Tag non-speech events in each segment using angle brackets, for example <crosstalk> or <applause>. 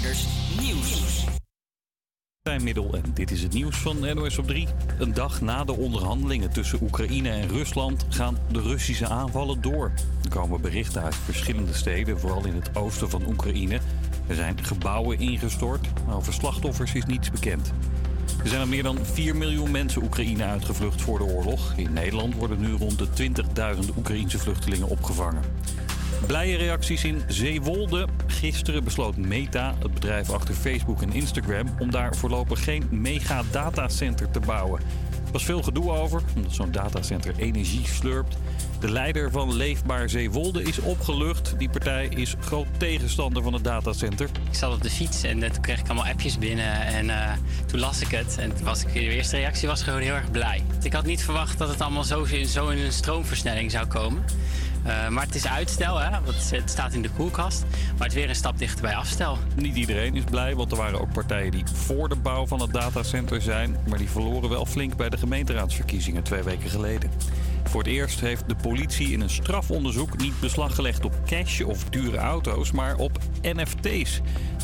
Nieuws. En dit is het nieuws van NOS op 3. Een dag na de onderhandelingen tussen Oekraïne en Rusland gaan de Russische aanvallen door. Er komen berichten uit verschillende steden, vooral in het oosten van Oekraïne. Er zijn gebouwen ingestort, maar over slachtoffers is niets bekend. Er zijn al meer dan 4 miljoen mensen Oekraïne uitgevlucht voor de oorlog. In Nederland worden nu rond de 20.000 Oekraïense vluchtelingen opgevangen. Blije reacties in Zeewolde. Gisteren besloot Meta, het bedrijf achter Facebook en Instagram, om daar voorlopig geen mega datacenter te bouwen. Er was veel gedoe over, omdat zo'n datacenter energie slurpt. De leider van Leefbaar Zeewolde is opgelucht. Die partij is groot tegenstander van het datacenter. Ik zat op de fiets en toen kreeg ik allemaal appjes binnen. En uh, toen las ik het. En was ik, de eerste reactie was gewoon heel erg blij. Ik had niet verwacht dat het allemaal zo, zo in een stroomversnelling zou komen. Uh, maar het is uitstel, hè? Want het staat in de koelkast. Maar het is weer een stap dichter bij afstel. Niet iedereen is blij, want er waren ook partijen die voor de bouw van het datacenter zijn. Maar die verloren wel flink bij de gemeenteraadsverkiezingen twee weken geleden. Voor het eerst heeft de politie in een strafonderzoek niet beslag gelegd op cash of dure auto's, maar op NFT's.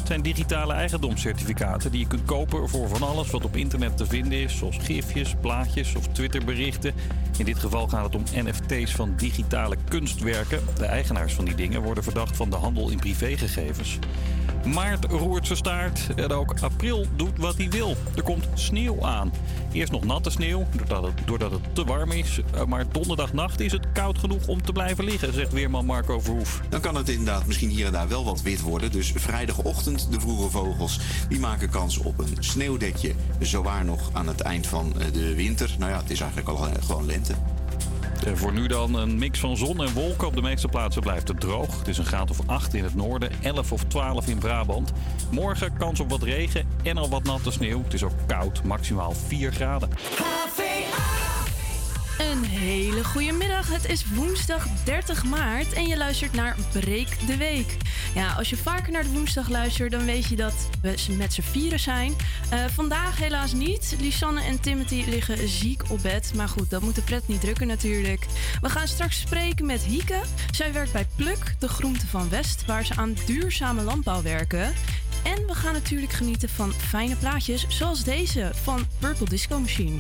Zijn digitale eigendomscertificaten die je kunt kopen voor van alles wat op internet te vinden is, zoals gifjes, plaatjes of Twitterberichten. In dit geval gaat het om NFT's van digitale kunstwerken. De eigenaars van die dingen worden verdacht van de handel in privégegevens. Maart roert zijn staart en ook april doet wat hij wil. Er komt sneeuw aan. Eerst nog natte sneeuw, doordat het, doordat het te warm is. Eh, maar donderdagnacht is het koud genoeg om te blijven liggen, zegt weerman Marco Verhoef. Dan kan het inderdaad misschien hier en daar wel wat wit worden. Dus vrijdagochtend de vroege vogels, die maken kans op een sneeuwdekje. Zowaar nog aan het eind van eh, de winter. Nou ja, het is eigenlijk al eh, gewoon lente. En voor nu dan een mix van zon en wolken. Op de meeste plaatsen blijft het droog. Het is een graad of 8 in het noorden, 11 of 12 in Brabant. Morgen kans op wat regen en al wat natte sneeuw. Het is ook koud, maximaal 4 graden. Een hele goede middag. Het is woensdag 30 maart en je luistert naar Breek de Week. Ja, als je vaker naar de woensdag luistert, dan weet je dat we met z'n vieren zijn. Uh, vandaag helaas niet. Lisanne en Timothy liggen ziek op bed. Maar goed, dat moet de pret niet drukken natuurlijk. We gaan straks spreken met Hieke. Zij werkt bij Pluk, de groente van West, waar ze aan duurzame landbouw werken. En we gaan natuurlijk genieten van fijne plaatjes zoals deze van Purple Disco Machine.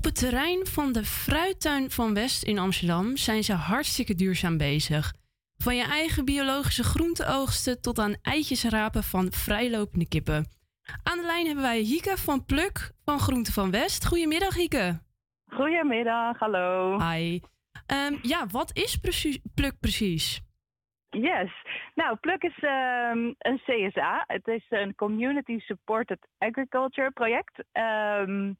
Op het terrein van de Fruittuin van West in Amsterdam zijn ze hartstikke duurzaam bezig. Van je eigen biologische groenteoogsten tot aan eitjes rapen van vrijlopende kippen. Aan de lijn hebben wij Hieke van Pluk van Groente van West. Goedemiddag Hieke. Goedemiddag, hallo. Hi. Ehm, ja, wat is precies, Pluk precies? Yes. Nou, Pluk is ehm, een CSA. Het is een Community Supported Agriculture project. Ehm,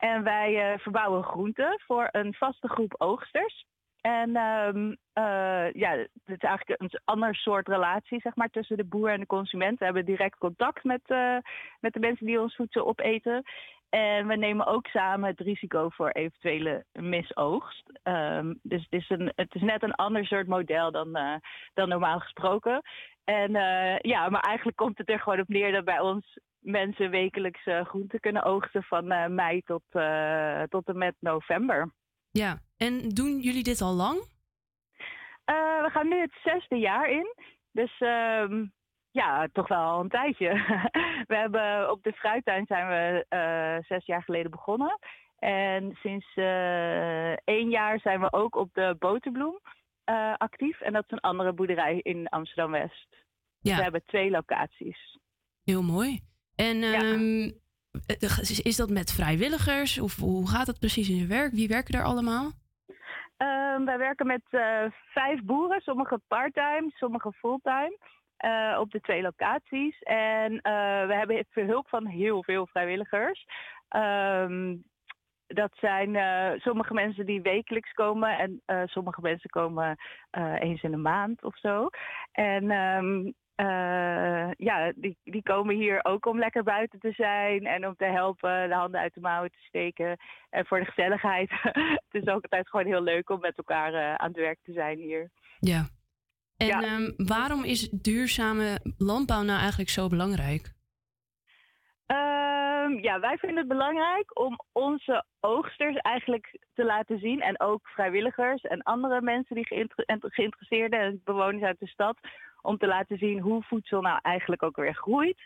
en wij eh, verbouwen groenten voor een vaste groep oogsters. En ehm, eh, ja, het is eigenlijk een ander soort relatie zeg maar, tussen de boer en de consument. We hebben direct contact met, eh, met de mensen die ons voedsel opeten. En we nemen ook samen het risico voor eventuele misoogst. Ehm, dus het is, een, het is net een ander soort model dan, dan normaal gesproken. En ja, maar eigenlijk komt het er gewoon op neer dat bij ons mensen wekelijks eh, groenten kunnen oogsten van eh, mei tot, eh, tot en met november. Ja, en doen jullie dit al lang? We gaan nu het zesde jaar in. Dus ehm, ja, toch wel al een tijdje. <laughs> we hebben op de fruittuin zijn we zes jaar geleden begonnen. En sinds eh, één jaar zijn we ook op de boterbloem actief. En dat is een andere boerderij in Amsterdam-West. Dus Ja. we hebben twee locaties. Heel mooi. En ehm, eh, is is dat met vrijwilligers? Of hoe gaat dat precies in zijn werk? Wie werken daar allemaal? Ehm, wij werken met eh, vijf boeren, sommige parttime, sommige fulltime, eh, op de twee locaties. En eh, we hebben hulp van heel veel vrijwilligers. Ehm, dat zijn eh, sommige mensen die wekelijks komen en eh, sommige mensen komen eh, eens in de maand of zo. En eh, ja, die, die komen hier ook om lekker buiten te zijn en om te helpen, de handen uit de mouwen te steken. En voor de gezelligheid. <laughs> het is ook altijd gewoon heel leuk om met elkaar eh, aan het werk te zijn hier. Ja. En Ja. ehm, waarom is duurzame landbouw nou eigenlijk zo belangrijk? Ehm, ja, wij vinden het belangrijk om onze oogsters eigenlijk te laten zien. En ook vrijwilligers en andere mensen die geïnteresseerden en bewoners uit de stad. Om te laten zien hoe voedsel nou eigenlijk ook weer groeit.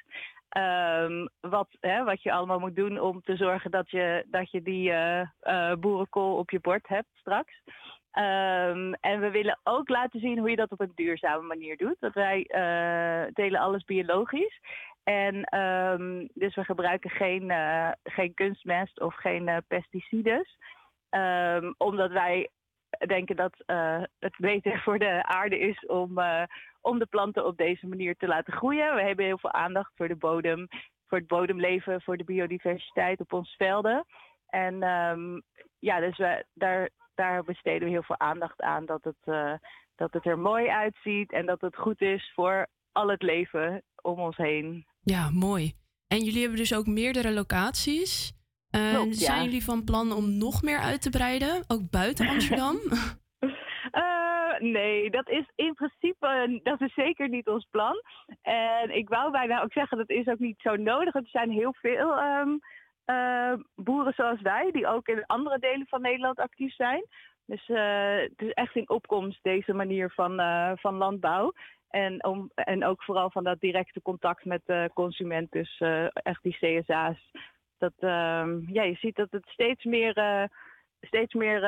Ehm, wat, hè, wat je allemaal moet doen om te zorgen dat je, dat je die uh, boerenkool op je bord hebt straks. Ehm, en we willen ook laten zien hoe je dat op een duurzame manier doet. Dat wij uh, delen alles biologisch. En um, dus we gebruiken geen, geen kunstmest of geen pesticides. Omdat wij denken dat uh, het beter voor de aarde is om, om de planten op deze manier te laten groeien. We hebben heel veel aandacht voor de bodem, voor het bodemleven, voor de biodiversiteit op onze velden. En um, ja, dus we, daar, daar besteden we heel veel aandacht aan dat het, dat het er mooi uitziet en dat het goed is voor al het leven om ons heen. Ja, mooi. En jullie hebben dus ook meerdere locaties. Uh, Klopt, ja. Zijn jullie van plan om nog meer uit te breiden, ook buiten Amsterdam? Uh, <laughs> <laughs> nee, dat is in principe dat is zeker niet ons plan. En ik wou bijna ook zeggen, dat is ook niet zo nodig. Er zijn heel veel um, uh, boeren zoals wij, die ook in andere delen van Nederland actief zijn. Dus uh, het is echt in opkomst, deze manier van, van landbouw. En, om, en ook vooral van dat directe contact met de consument, dus echt die CSA's. Dat, uh, ja, je ziet dat het steeds meer, uh, steeds meer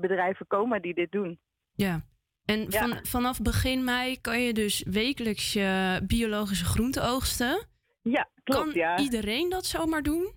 bedrijven komen die dit doen. Ja, en van, vanaf begin mei kan je dus wekelijks je biologische groenten oogsten. Ja, klopt. Kan ja. iedereen dat zomaar doen?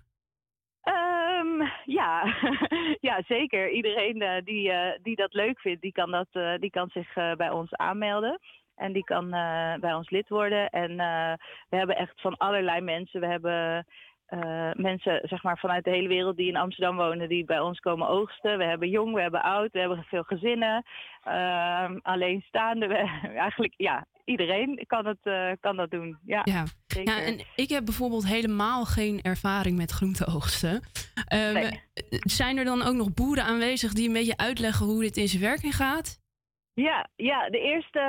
Um, ja. <laughs> ja, zeker. Iedereen die, die dat leuk vindt, die kan, dat, die kan zich bij ons aanmelden. En die kan uh, bij ons lid worden. En uh, we hebben echt van allerlei mensen. We hebben uh, mensen zeg maar, vanuit de hele wereld die in Amsterdam wonen, die bij ons komen oogsten. We hebben jong, we hebben oud, we hebben veel gezinnen. Ehm, alleenstaande. We, <laughs> eigenlijk, ja, iedereen kan, het, kan dat doen. Ja, ja. ja, en ik heb bijvoorbeeld helemaal geen ervaring met groenteoogsten. Um, nee. Zijn er dan ook nog boeren aanwezig die een beetje uitleggen hoe dit in zijn werking gaat? Ja, ja, de eerste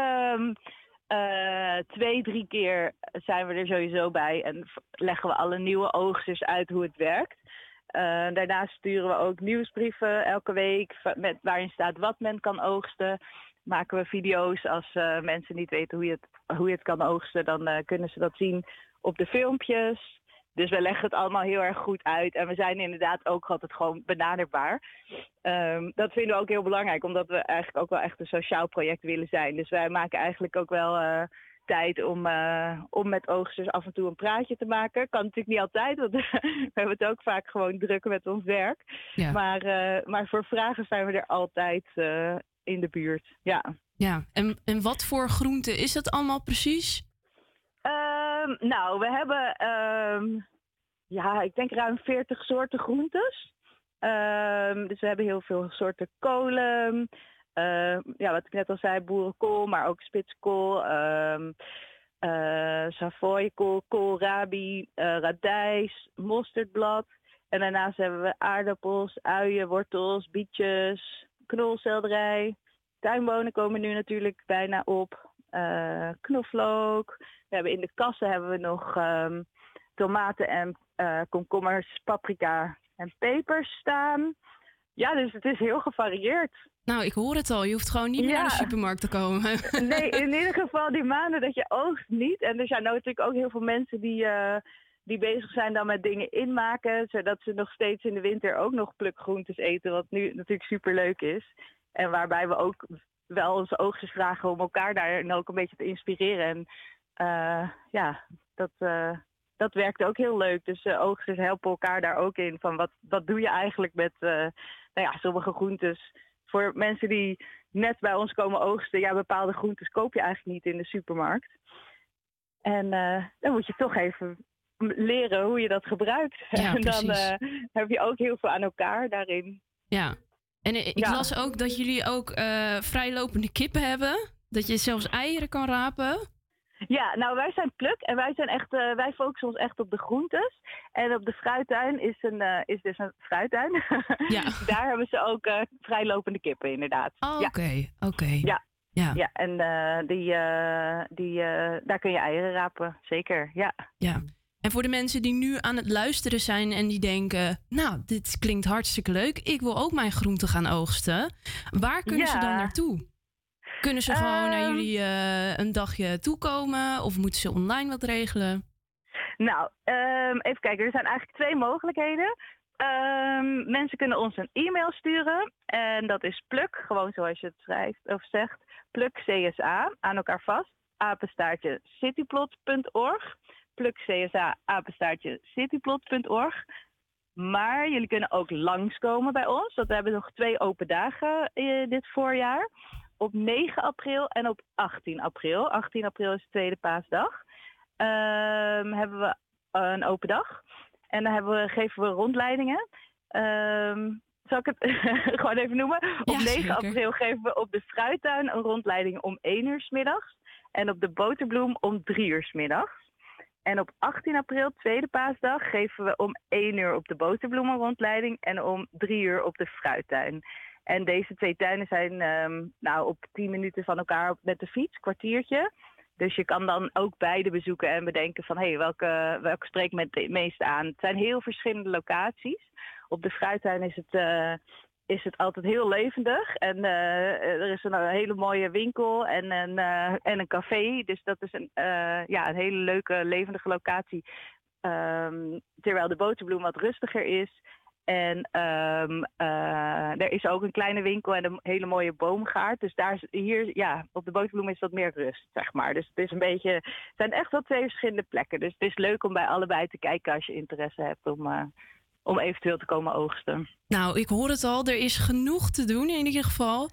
uh, twee, drie keer zijn we er sowieso bij en leggen we alle nieuwe oogsters uit hoe het werkt. Uh, daarnaast sturen we ook nieuwsbrieven elke week met, waarin staat wat men kan oogsten. Maken we video's als uh, mensen niet weten hoe je het, hoe je het kan oogsten, dan kunnen ze dat zien op de filmpjes. Dus we leggen het allemaal heel erg goed uit. En we zijn inderdaad ook altijd gewoon benaderbaar. Um, dat vinden we ook heel belangrijk, omdat we eigenlijk ook wel echt een sociaal project willen zijn. Dus wij maken eigenlijk ook wel uh, tijd om, uh, om met oogsters af en toe een praatje te maken. Kan natuurlijk niet altijd, want <laughs> we hebben het ook vaak gewoon druk met ons werk. Ja. Maar, uh, maar voor vragen zijn we er altijd in de buurt. Ja, ja. En, en wat voor groenten is dat allemaal precies? Um, nou, we hebben, um, ja, ik denk ruim 40 soorten groentes. Um, dus we hebben heel veel soorten kolen. ja, wat ik net al zei, boerenkool, maar ook spitskool. Uh, Savoykool, koolrabi, uh, radijs, mosterdblad. En daarnaast hebben we aardappels, uien, wortels, bietjes, knolselderij. Tuinbonen komen nu natuurlijk bijna op. Uh, knoflook. We hebben in de kassen hebben we nog um, tomaten en uh, komkommers, paprika en pepers staan. Ja, dus het is heel gevarieerd. Nou, ik hoor het al. Je hoeft gewoon niet meer ja. naar de supermarkt te komen. <laughs> nee, <laughs> in ieder geval die maanden dat je oogst niet. En er zijn nou natuurlijk ook heel veel mensen die, uh, die bezig zijn dan met dingen inmaken. Zodat ze nog steeds in de winter ook nog plukgroentes eten. Wat nu natuurlijk super leuk is. En waarbij we ook wel onze oogsters vragen om elkaar daar ook een beetje te inspireren. En uh, ja, dat, uh, dat werkt ook heel leuk. Dus uh, oogsters helpen elkaar daar ook in. Van wat, wat doe je eigenlijk met nou ja, sommige groentes? Voor mensen die net bij ons komen oogsten, ja, bepaalde groentes koop je eigenlijk niet in de supermarkt. En dan moet je toch even leren hoe je dat gebruikt. Ja, <laughs> en dan heb je ook heel veel aan elkaar daarin. Ja, en ik ja. las ook dat jullie ook uh, vrijlopende kippen hebben. Dat je zelfs eieren kan rapen. Ja, nou wij zijn pluk en wij zijn echt, uh, wij focussen ons echt op de groentes. En op de fruittuin is, een, uh, is dus een fruittuin. <laughs> Ja. Daar hebben ze ook vrijlopende kippen inderdaad. Oh, oké, ja. oké. Okay. Ja. Ja. ja, en die, die, daar kun je eieren rapen, zeker, ja. Ja, En voor de mensen die nu aan het luisteren zijn en die denken: Nou, dit klinkt hartstikke leuk, ik wil ook mijn groente gaan oogsten. Waar kunnen ze dan naartoe? Kunnen ze gewoon naar Ehm. jullie eh, een dagje toekomen of moeten ze online wat regelen? Nou, ehm, even kijken. Er zijn eigenlijk twee mogelijkheden. Ehm, mensen kunnen ons een e-mail sturen. En dat is pluk, gewoon zoals je het schrijft of zegt. Pluk CSA, aan elkaar vast. Apenstaartje cityplot.org. Pluk CSA, apenstaartje cityplot.org. Maar jullie kunnen ook langskomen bij ons. Want we hebben nog twee open dagen eh, dit voorjaar. Op 9 april en op 18 april. 18 april is de tweede paasdag. Ehm, hebben we een open dag. En dan hebben we, geven we rondleidingen. Ehm, zal ik het <laughs> gewoon even noemen? Op 9 zeker. april geven we op de fruittuin een rondleiding om 1 uur 's middags. En op de boterbloem om 3 uur 's middags. En op 18 april, tweede paasdag, geven we om 1 uur op de boterbloem een rondleiding en om 3 uur op de fruittuin. En deze twee tuinen zijn ehm, nou, op 10 minuten van elkaar met de fiets, kwartiertje. Dus je kan dan ook beide bezoeken en bedenken van hé, hey, welke, welke spreekt me het meest aan. Het zijn heel verschillende locaties. Op de fruittuin is het, eh, is het altijd heel levendig. En eh, er is een, hele mooie winkel en een, eh, en een café. Dus dat is een, eh, ja, een hele leuke, levendige locatie. Ehm, terwijl de boterbloem wat rustiger is. En eh, er is ook een kleine winkel en een hele mooie boomgaard. Dus daar hier, ja, op de boterbloem is wat meer rust, zeg maar. Dus het is een beetje, het zijn echt wel twee verschillende plekken. Dus het is leuk om bij allebei te kijken als je interesse hebt om, eh, om eventueel te komen oogsten. Nou, ik hoor het al. Er is genoeg te doen in ieder geval.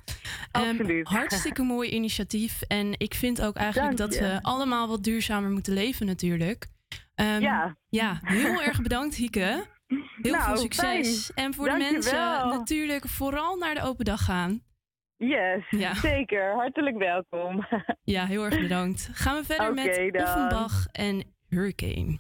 Ehm, Absoluut. hartstikke <laughs> mooi initiatief. En ik vind ook eigenlijk Dank dat je. we allemaal wat duurzamer moeten leven natuurlijk. Ehm, Ja. Ja, heel erg bedankt Hieke. Heel Nou, veel succes. fijn. En voor de Dank mensen natuurlijk vooral naar de open dag gaan. Yes, Ja. zeker. Hartelijk welkom. Ja, heel erg bedankt. Gaan we verder Oké, met. Offenbach en Hurricane.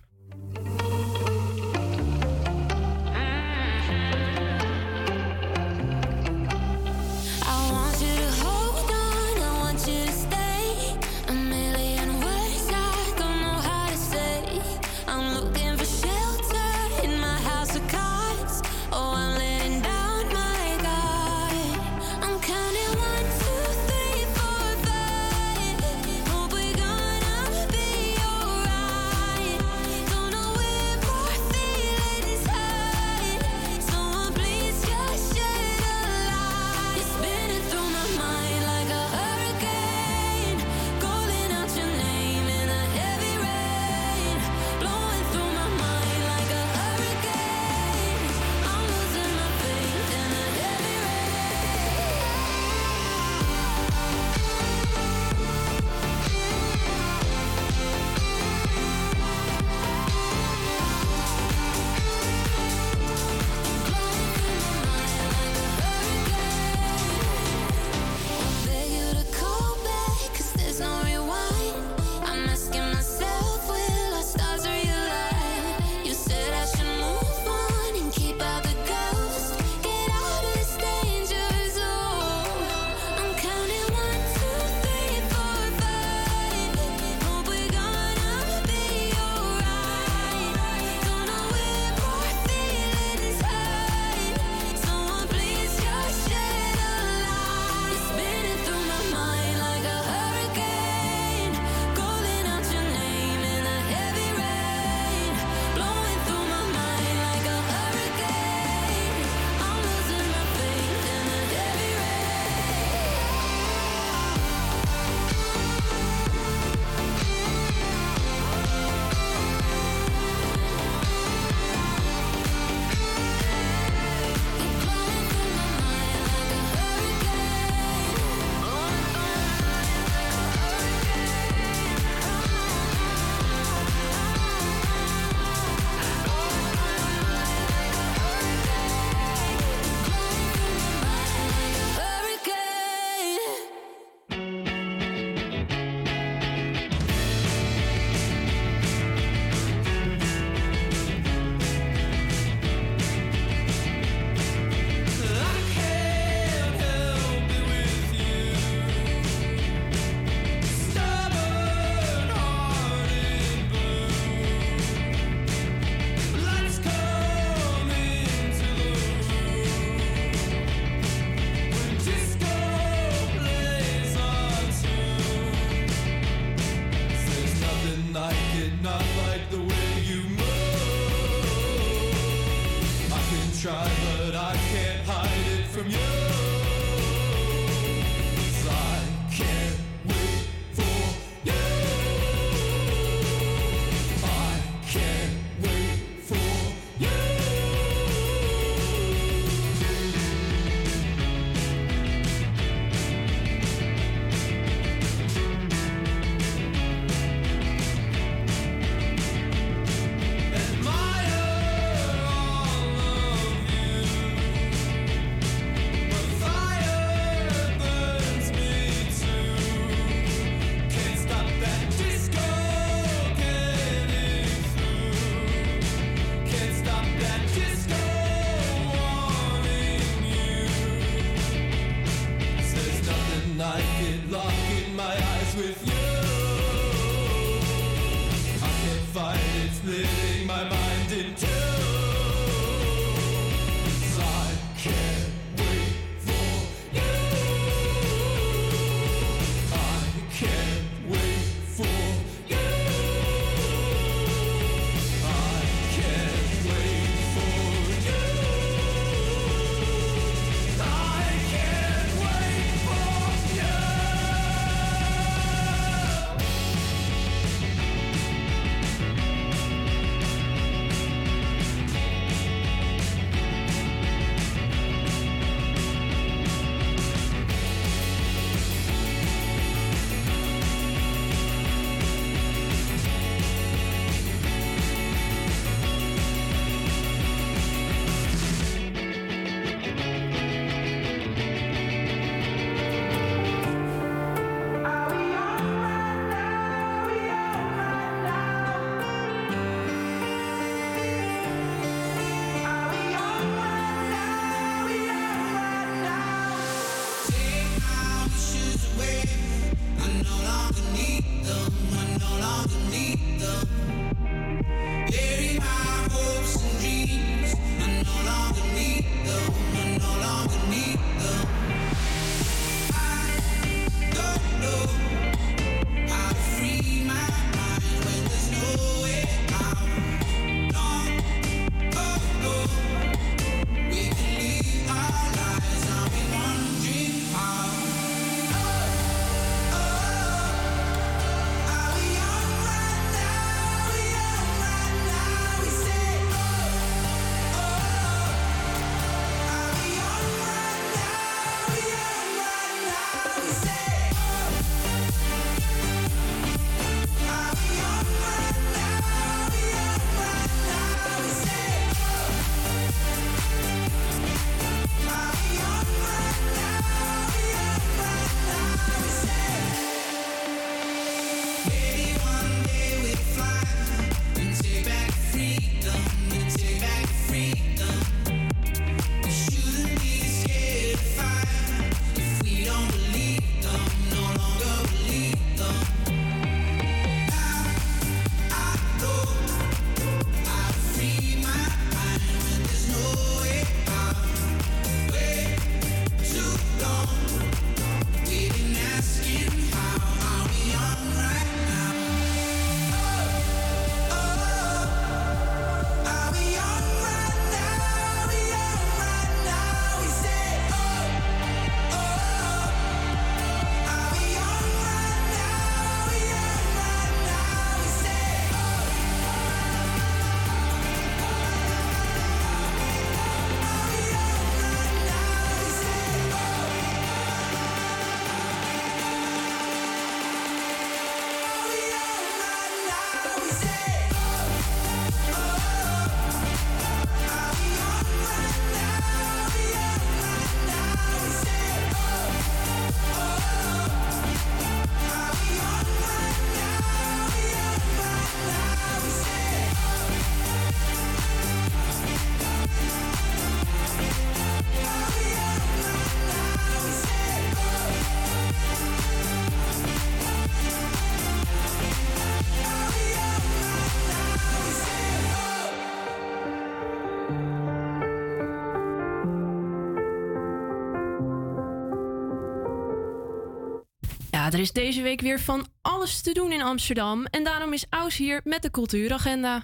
Er is deze week weer van alles te doen in Amsterdam. En daarom is Aus hier met de cultuuragenda.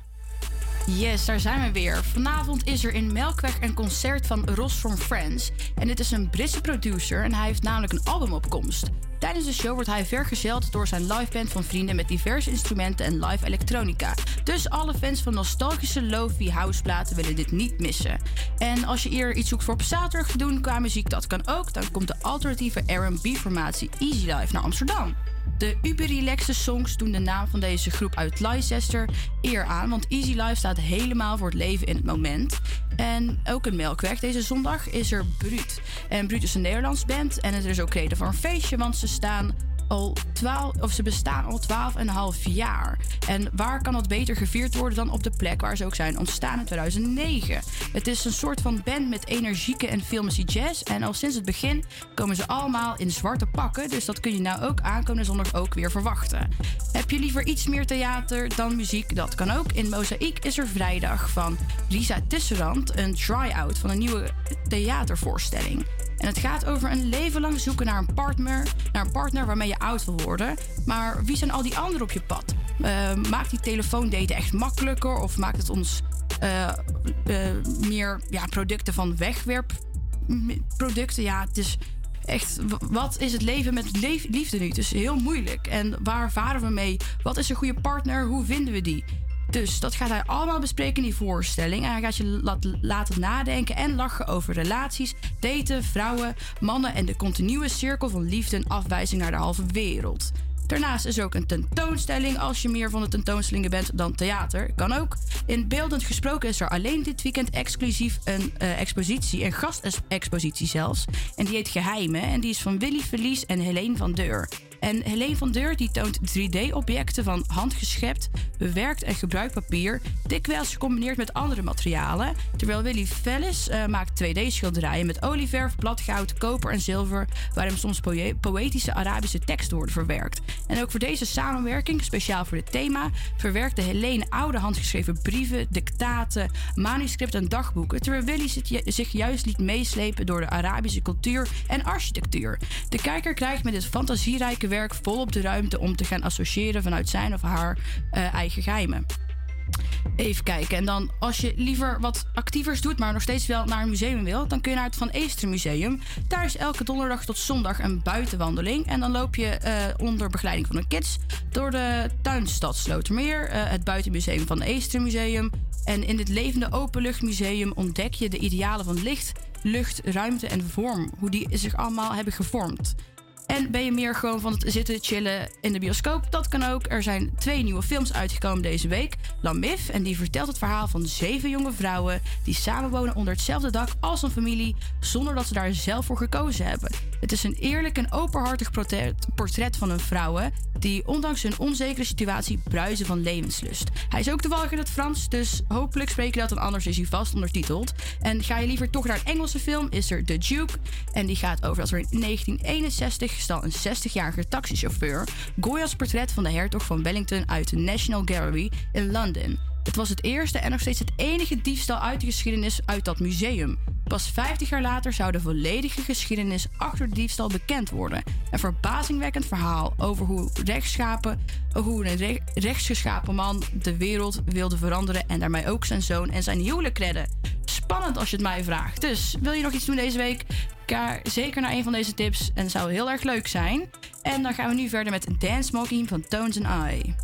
Yes, daar zijn we weer. Vanavond is er in Melkweg een concert van Ross from Friends. En dit is een Britse producer en hij heeft namelijk een album op komst. Tijdens de show wordt hij vergezeld door zijn liveband van vrienden met diverse instrumenten en live elektronica. Dus alle fans van nostalgische lofi houseplaten willen dit niet missen. En als je eerder iets zoekt voor op zaterdag te doen qua muziek, dat kan ook. Dan komt de alternatieve R&B formatie Easy Life naar Amsterdam. De uber-relaxe songs doen de naam van deze groep uit Leicester eer aan, want Easy Life staat helemaal voor het leven in het moment. En ook een Melkweg deze zondag is er Bruut. En Bruut is een Nederlands band en het is ook reden voor een feestje, want ze staan al 12, of ze bestaan al 12,5 jaar. En waar kan dat beter gevierd worden dan op de plek waar ze ook zijn ontstaan in 2009? Het is een soort van band met energieke en filmische jazz. En al sinds het begin komen ze allemaal in zwarte pakken. Dus dat kun je nou ook aankomende zondag ook weer verwachten. Heb je liever iets meer theater dan muziek? Dat kan ook. In Mozaïek is er vrijdag van Lisa Tisserand een try-out van een nieuwe theatervoorstelling. En het gaat over een leven lang zoeken naar een partner, naar een partner waarmee je oud wil worden. Maar wie zijn al die anderen op je pad? Uh, maakt die telefoondaten echt makkelijker of maakt het ons uh, uh, meer ja, producten van wegwerpproducten? Ja, het is echt, wat is het leven met liefde nu? Het is heel moeilijk. En waar varen we mee? Wat is een goede partner? Hoe vinden we die? Dus dat gaat hij allemaal bespreken in die voorstelling. En hij gaat je laten nadenken en lachen over relaties, daten, vrouwen, mannen en de continue cirkel van liefde en afwijzing naar de halve wereld. Daarnaast is er ook een tentoonstelling als je meer van de tentoonstellingen bent dan theater. Kan ook. In beeldend gesproken is er alleen dit weekend exclusief een uh, expositie, een gastexpositie zelfs. En die heet Geheimen en die is van Willy Verlies en Helene van Deur. En Helene van Deur die toont 3D-objecten van handgeschept, bewerkt en gebruikt papier, dikwijls gecombineerd met andere materialen. Terwijl Willy Vellis uh, maakt 2D-schilderijen met olieverf, bladgoud, koper en zilver, waarin soms poëtische Arabische teksten worden verwerkt. En ook voor deze samenwerking, speciaal voor dit thema, verwerkte Helene oude handgeschreven brieven, dictaten, manuscripten en dagboeken, terwijl Willy zich juist liet meeslepen door de Arabische cultuur en architectuur. De kijker krijgt met dit fantasierijke werk volop de ruimte om te gaan associëren vanuit zijn of haar uh, eigen geheimen. Even kijken. En dan, als je liever wat actievers doet, maar nog steeds wel naar een museum wil, dan kun je naar het Van Eester Museum. Daar is elke donderdag tot zondag een buitenwandeling. En dan loop je uh, onder begeleiding van een kids door de tuinstad Slotermeer, uh, het buitenmuseum van Eester Museum. En in dit levende openluchtmuseum ontdek je de idealen van licht, lucht, ruimte en vorm. Hoe die zich allemaal hebben gevormd. En ben je meer gewoon van het zitten chillen in de bioscoop? Dat kan ook. Er zijn twee nieuwe films uitgekomen deze week. Lamif, en die vertelt het verhaal van zeven jonge vrouwen die samenwonen onder hetzelfde dak als een familie, zonder dat ze daar zelf voor gekozen hebben. Het is een eerlijk en openhartig portret van een vrouwen die ondanks hun onzekere situatie bruisen van levenslust. Hij is ook toevallig in het Frans, dus hopelijk spreek je dat en anders is hij vast ondertiteld. En ga je liever toch naar een Engelse film, is er The Duke. En die gaat over dat er in 1961 stal een 60-jarige taxichauffeur Goya's portret van de hertog van Wellington uit de National Gallery in Londen. Het was het eerste en nog steeds het enige diefstal uit de geschiedenis uit dat museum. Pas 50 jaar later zou de volledige geschiedenis achter de diefstal bekend worden. Een verbazingwekkend verhaal over hoe, rechtschapen, hoe een rechtsgeschapen man de wereld wilde veranderen en daarmee ook zijn zoon en zijn huwelijk redden. Spannend als je het mij vraagt. Dus wil je nog iets doen deze week? Ga zeker naar een van deze tips en het zou heel erg leuk zijn. En dan gaan we nu verder met Dance Smoking van Tones and I.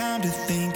time to think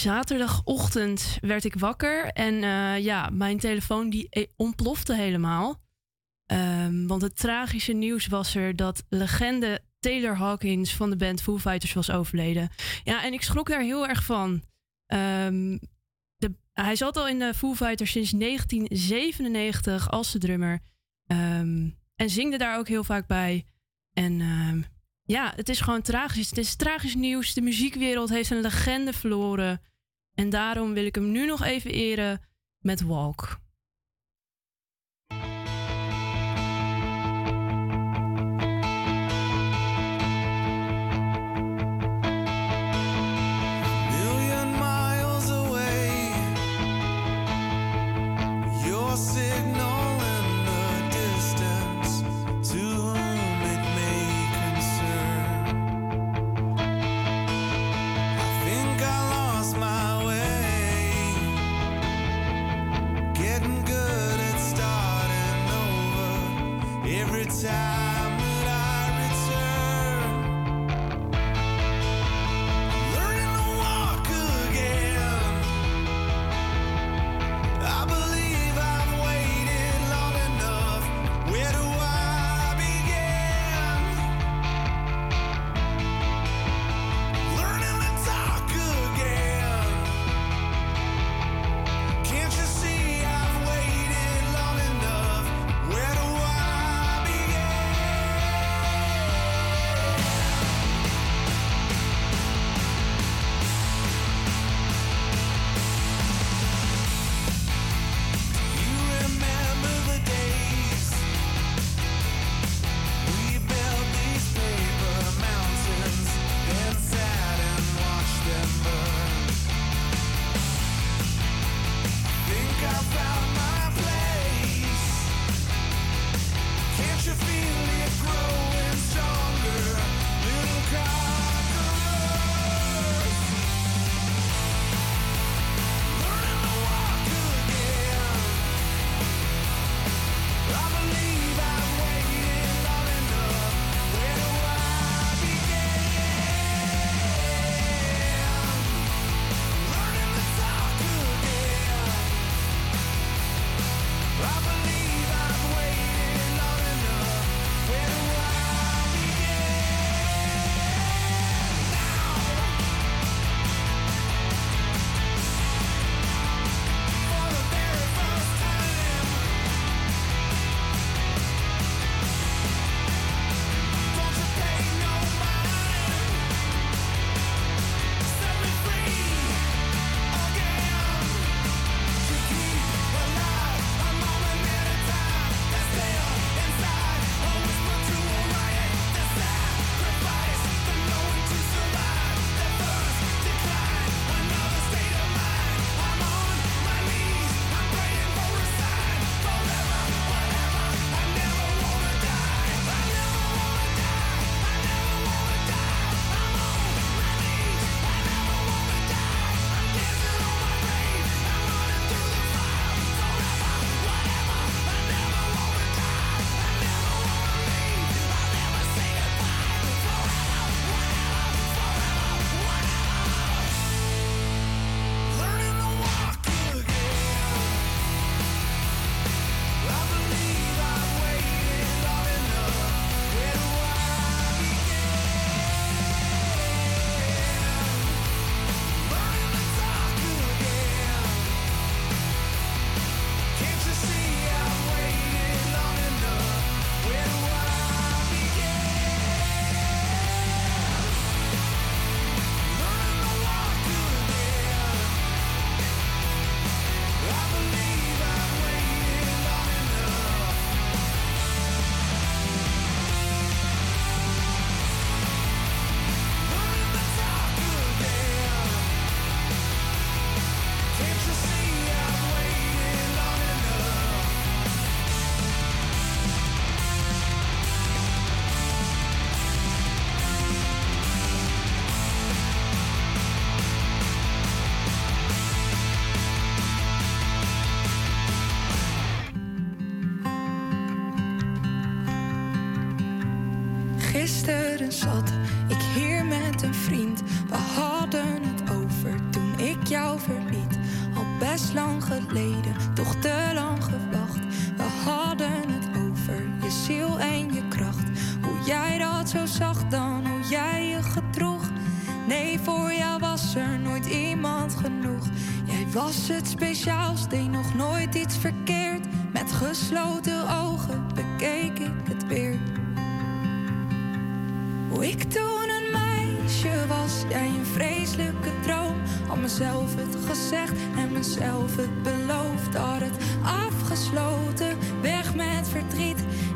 zaterdagochtend werd ik wakker en eh, ja, mijn telefoon die eh, ontplofte helemaal. Ehm, want het tragische nieuws was er dat legende Taylor Hawkins van de band Foo Fighters was overleden. Ja, en ik schrok daar heel erg van. Ehm, de, hij zat al in de Foo Fighters sinds 1997 als de drummer. Ehm, en zingde daar ook heel vaak bij. En ja, het is gewoon tragisch. Het is tragisch nieuws. De muziekwereld heeft een legende verloren. En daarom wil ik hem nu nog even eren met Walk.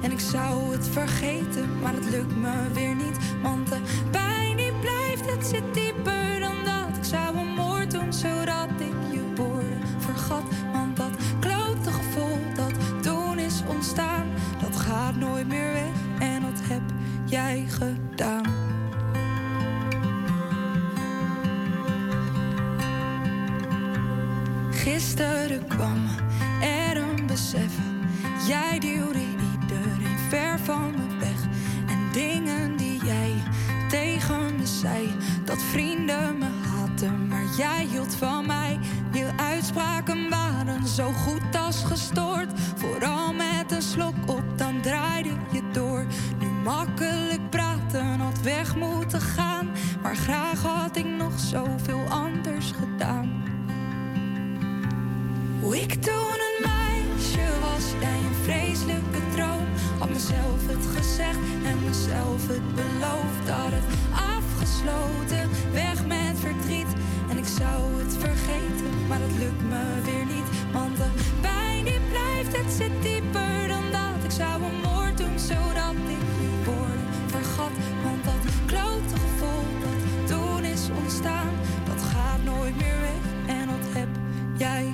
En ik zou het vergeten, maar het lukt me weer niet. Want de pijn die blijft, het zit dieper dan dat. Ik zou een moord doen, zodat ik je woorden vergat. Want dat klote gevoel dat toen is ontstaan, dat gaat nooit meer weg. En dat heb jij gedaan. Gisteren kwam er een besef. Jij duwde iedereen ver van me weg. En dingen die jij tegen me zei. Dat vrienden me haten, maar jij hield van mij. Je uitspraken waren zo goed als gestoord. Vooral met een slok op, dan draaide je door. Nu makkelijk praten, had weg moeten gaan. Maar graag had ik nog zoveel anders gedaan. Hoe ik toen een Had mezelf het gezegd en mezelf het beloofd. Had het afgesloten, weg met verdriet. En ik zou het vergeten, maar het lukt me weer niet. Want de pijn die blijft, het zit dieper dan dat. Ik zou een moord doen, zodat ik woorden vergat. Want dat klote gevoel dat toen is ontstaan, dat gaat nooit meer weg. En dat heb jij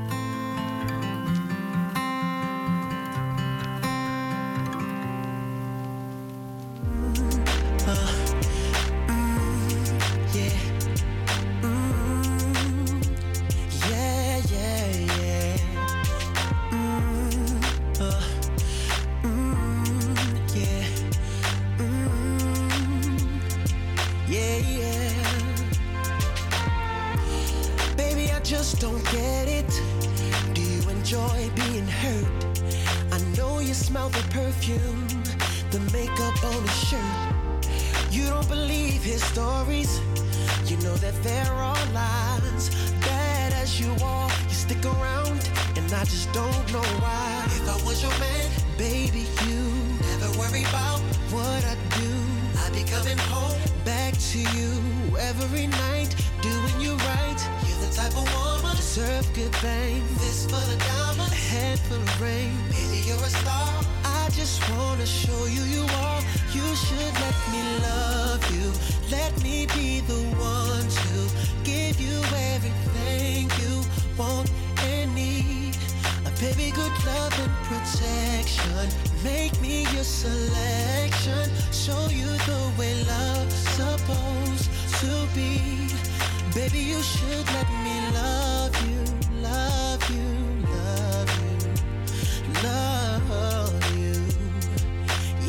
Should let me love you, love you, love you, love you.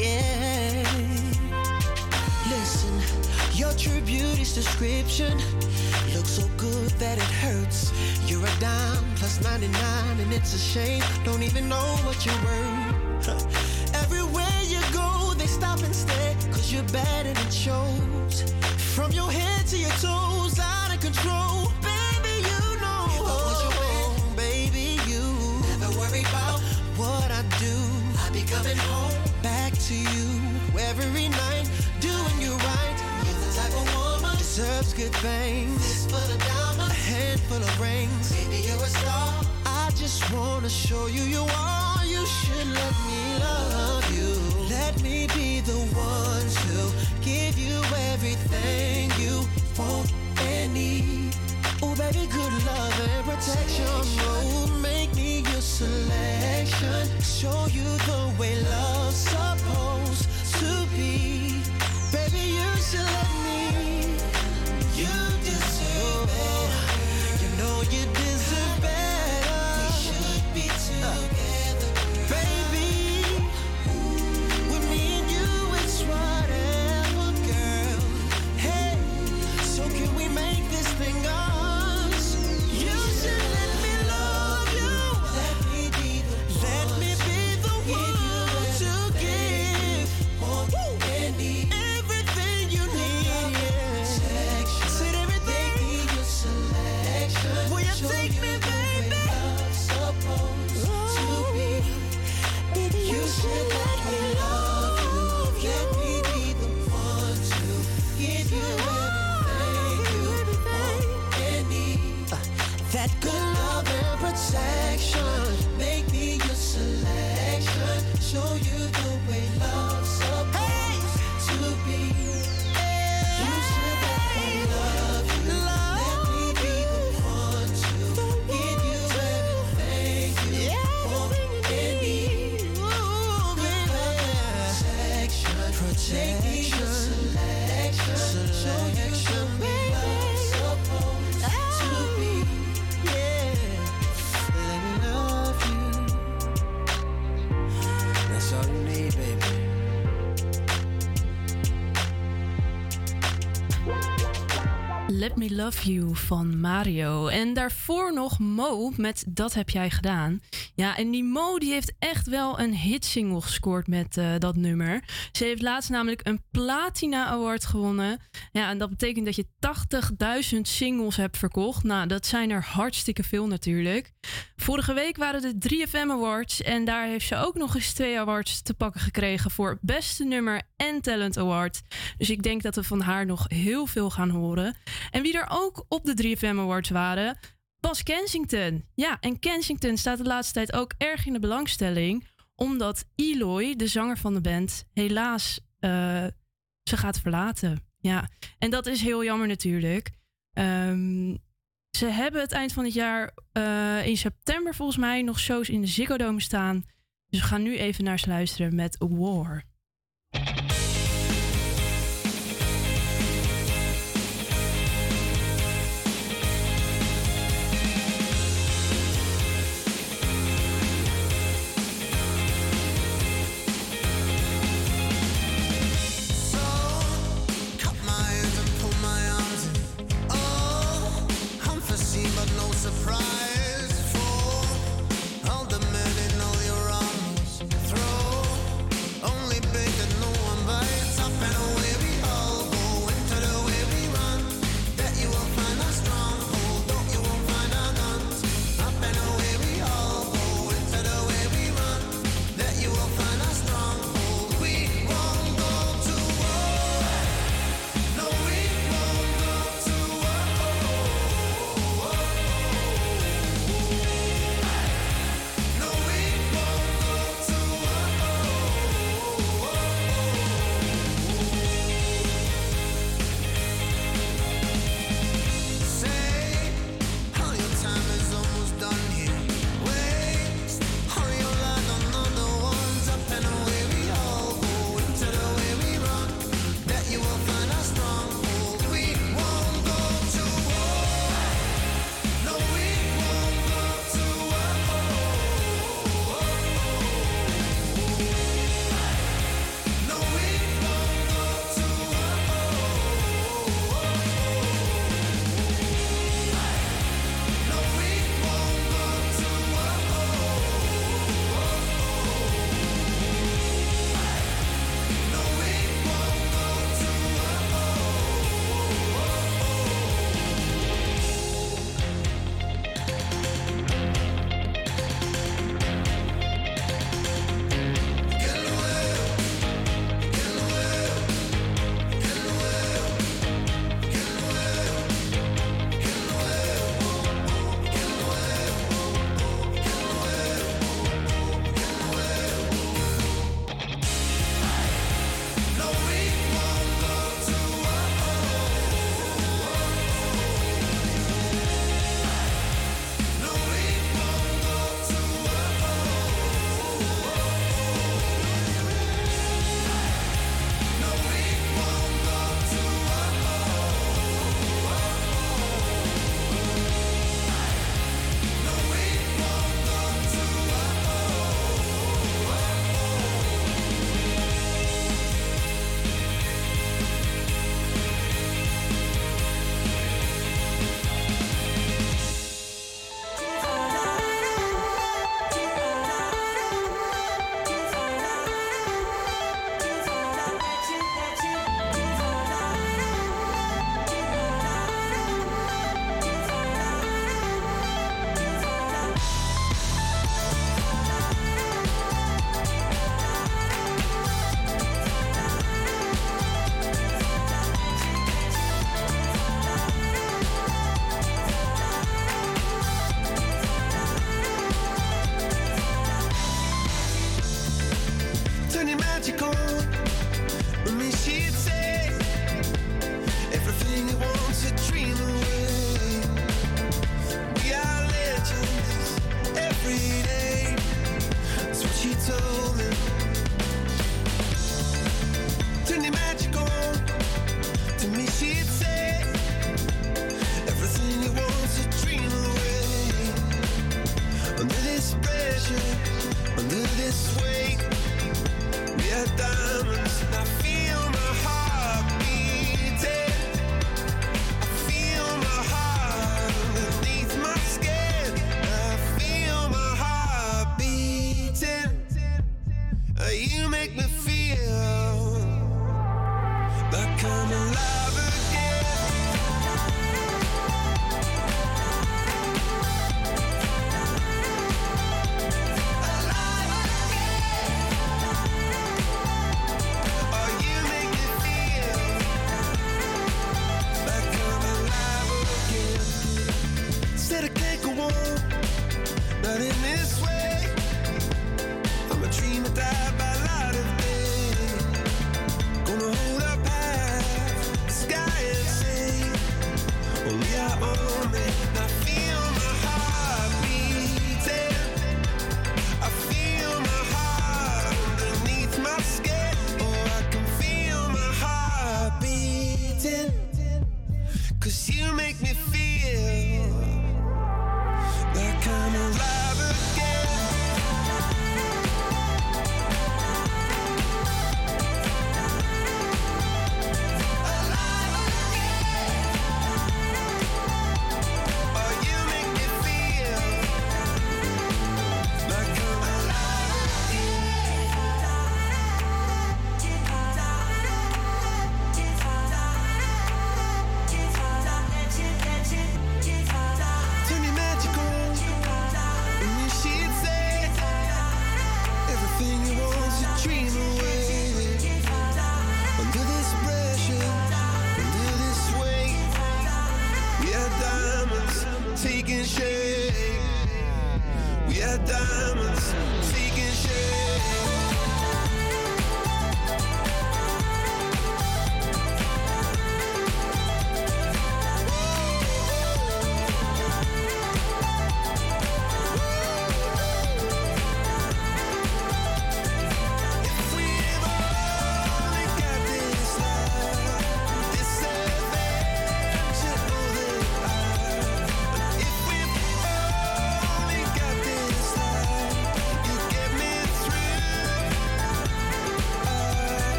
Yeah. Listen, your true beauty's description looks so good that it hurts. You're a dime plus 99, and it's a shame. Don't even know what you're worth. <laughs> Everywhere you go, they stop and stare, cause you're and it shows. Good things. Fistful of diamonds, a handful of rings. Baby, you're a star. I just wanna show you you are. You should let me love you. Let me be the one to give you everything you want and need. Oh, baby, good love and protection. Oh, make me your selection. Show you the way love's supposed to be. Let Me Love You van Mario. En daarvoor nog Mo met Dat heb jij gedaan. Ja, en die Mo die heeft echt wel een hitsingle gescoord met eh, dat nummer. Ze heeft laatst namelijk een Platina Award gewonnen. Ja, en dat betekent dat je 80.000 singles hebt verkocht. Nou, dat zijn er hartstikke veel natuurlijk. Vorige week waren de 3FM Awards. En daar heeft ze ook nog eens twee awards te pakken gekregen voor Beste Nummer en Talent Award. Dus ik denk dat we van haar nog heel veel gaan horen. En wie er ook op de 3FM Awards waren, Bas Kensington. Ja, en Kensington staat de laatste tijd ook erg in de belangstelling, omdat Eloy, de zanger van de band, helaas eh, ze gaat verlaten. Ja, en dat is heel jammer natuurlijk. Ehm, ze hebben het eind van het jaar eh, in september volgens mij nog shows in de Ziggo Dome staan. Dus we gaan nu even naar ze luisteren met War.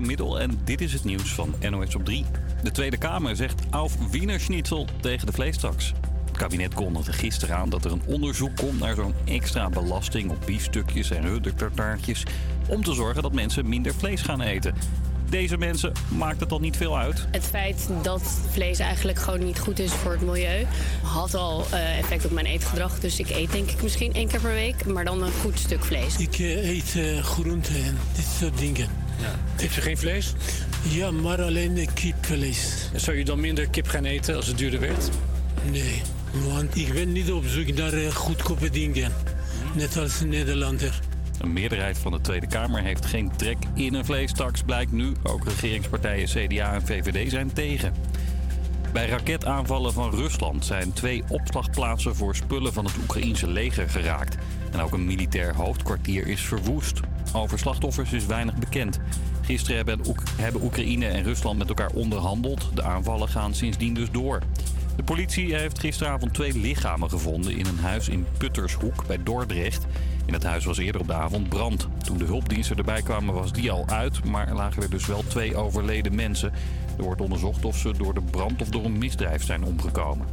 Middel en dit is het nieuws van NOS op 3. De Tweede Kamer zegt auf Wiener Schnitzel tegen de vleestaks. Het kabinet kondigde gisteren aan dat er een onderzoek komt naar zo'n extra belasting op biefstukjes en ruddertartaartjes. Om te zorgen dat mensen minder vlees gaan eten. Deze mensen maakt het dan niet veel uit. Het feit dat vlees eigenlijk gewoon niet goed is voor het milieu had al eh, effect op mijn eetgedrag. Dus ik eet denk ik misschien één keer per week, maar dan een goed stuk vlees. Ik eh, eet eh, groenten en dit soort dingen. Ja. Eet je geen vlees? Ja, maar alleen kipvlees. Zou je dan minder kip gaan eten als het duurder werd? Nee, want ik ben niet op zoek naar eh, goedkope dingen. Net als een Nederlander. Een meerderheid van de Tweede Kamer heeft geen trek in een vleestaks, blijkt nu. Ook regeringspartijen CDA en VVD zijn tegen. Bij raketaanvallen van Rusland zijn twee opslagplaatsen voor spullen van het Oekraïense leger geraakt. En ook een militair hoofdkwartier is verwoest. Over slachtoffers is weinig bekend. Gisteren hebben, hebben Oekraïne en Rusland met elkaar onderhandeld. De aanvallen gaan sindsdien dus door. De politie heeft gisteravond twee lichamen gevonden in een huis in Puttershoek bij Dordrecht. In het huis was eerder op de avond brand. Toen de hulpdiensten erbij kwamen was die al uit, maar er lagen er dus wel twee overleden mensen. Er wordt onderzocht of ze door de brand of door een misdrijf zijn omgekomen.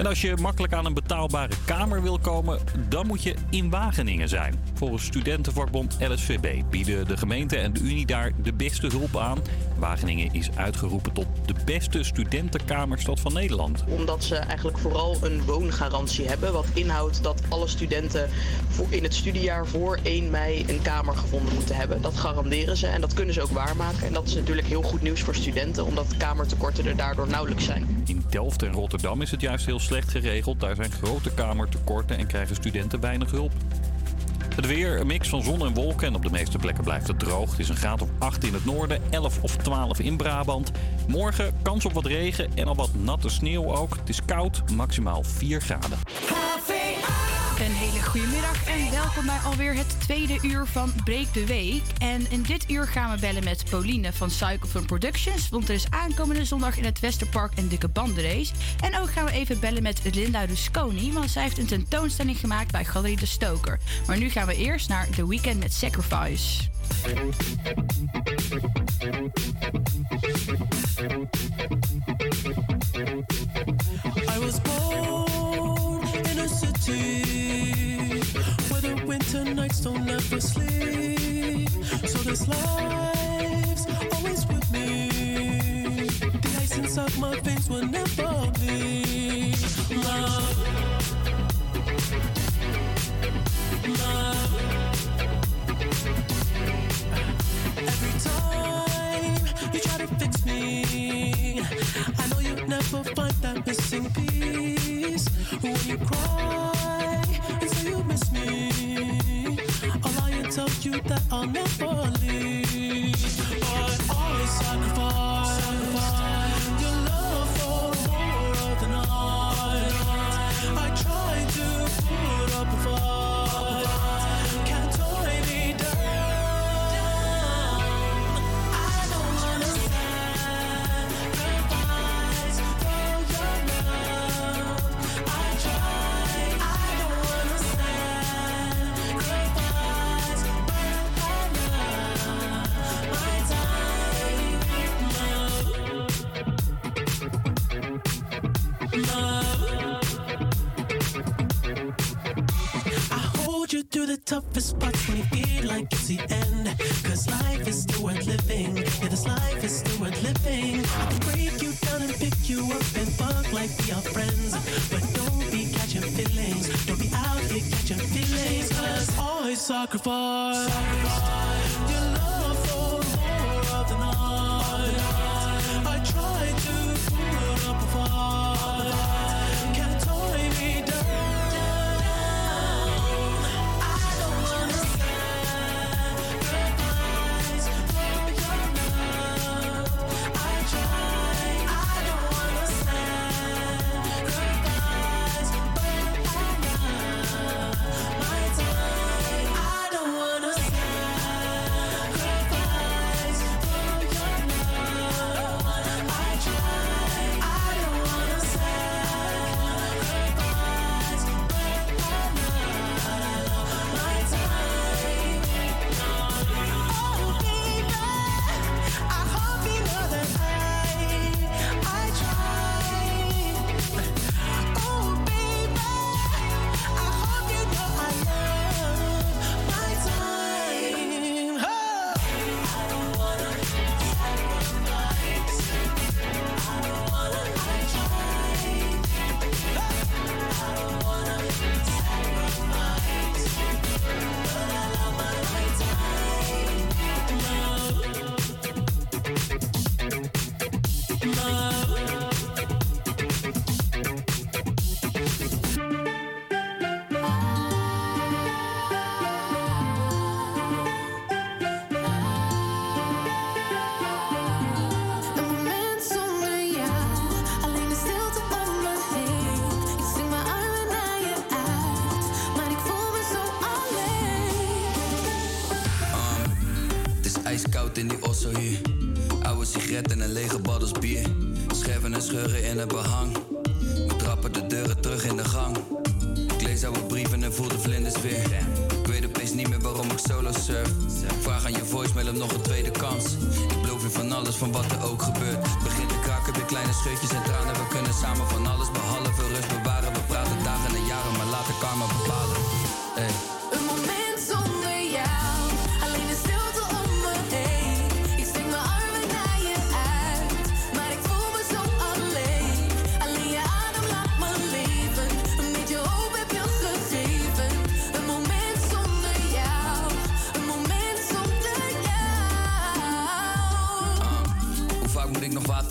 En als je makkelijk aan een betaalbare kamer wil komen, dan moet je in Wageningen zijn. Volgens studentenvakbond LSVB bieden de gemeente en de Unie daar de beste hulp aan. Wageningen is uitgeroepen tot de beste studentenkamerstad van Nederland. Omdat ze eigenlijk vooral een woongarantie hebben. Wat inhoudt dat alle studenten voor in het studiejaar voor 1 mei een kamer gevonden moeten hebben. Dat garanderen ze en dat kunnen ze ook waarmaken. En dat is natuurlijk heel goed nieuws voor studenten, omdat kamertekorten er daardoor nauwelijks zijn. In Delft en Rotterdam is het juist heel slecht geregeld. Daar zijn grote kamertekorten en krijgen studenten weinig hulp. Het weer, een mix van zon en wolken en op de meeste plekken blijft het droog. Het is een graad of 8 in het noorden, 11 of 12 in Brabant. Morgen kans op wat regen en al wat natte sneeuw ook. Het is koud, maximaal 4 graden. Een hele goede middag en welkom bij alweer het tweede uur van Breek de Week. En in dit uur gaan we bellen met Pauline van Cycle Fun Productions. Want er is aankomende zondag in het Westerpark een dikke bandenrace. En ook gaan we even bellen met Linda Rusconi, want zij heeft een tentoonstelling gemaakt bij Galerie de Stoker. Maar nu gaan we eerst naar The Weekend met Sacrifice. empty. Where the winter nights don't ever sleep. So this life's always with me. The ice inside my veins will never be love. never find that missing piece. When you cry and say you miss me, I'll lie and tell you that I'll never leave. But always sacrifice, your love for more than I. I try to put up a fight. sacrifice. sacrifice. scheutjes en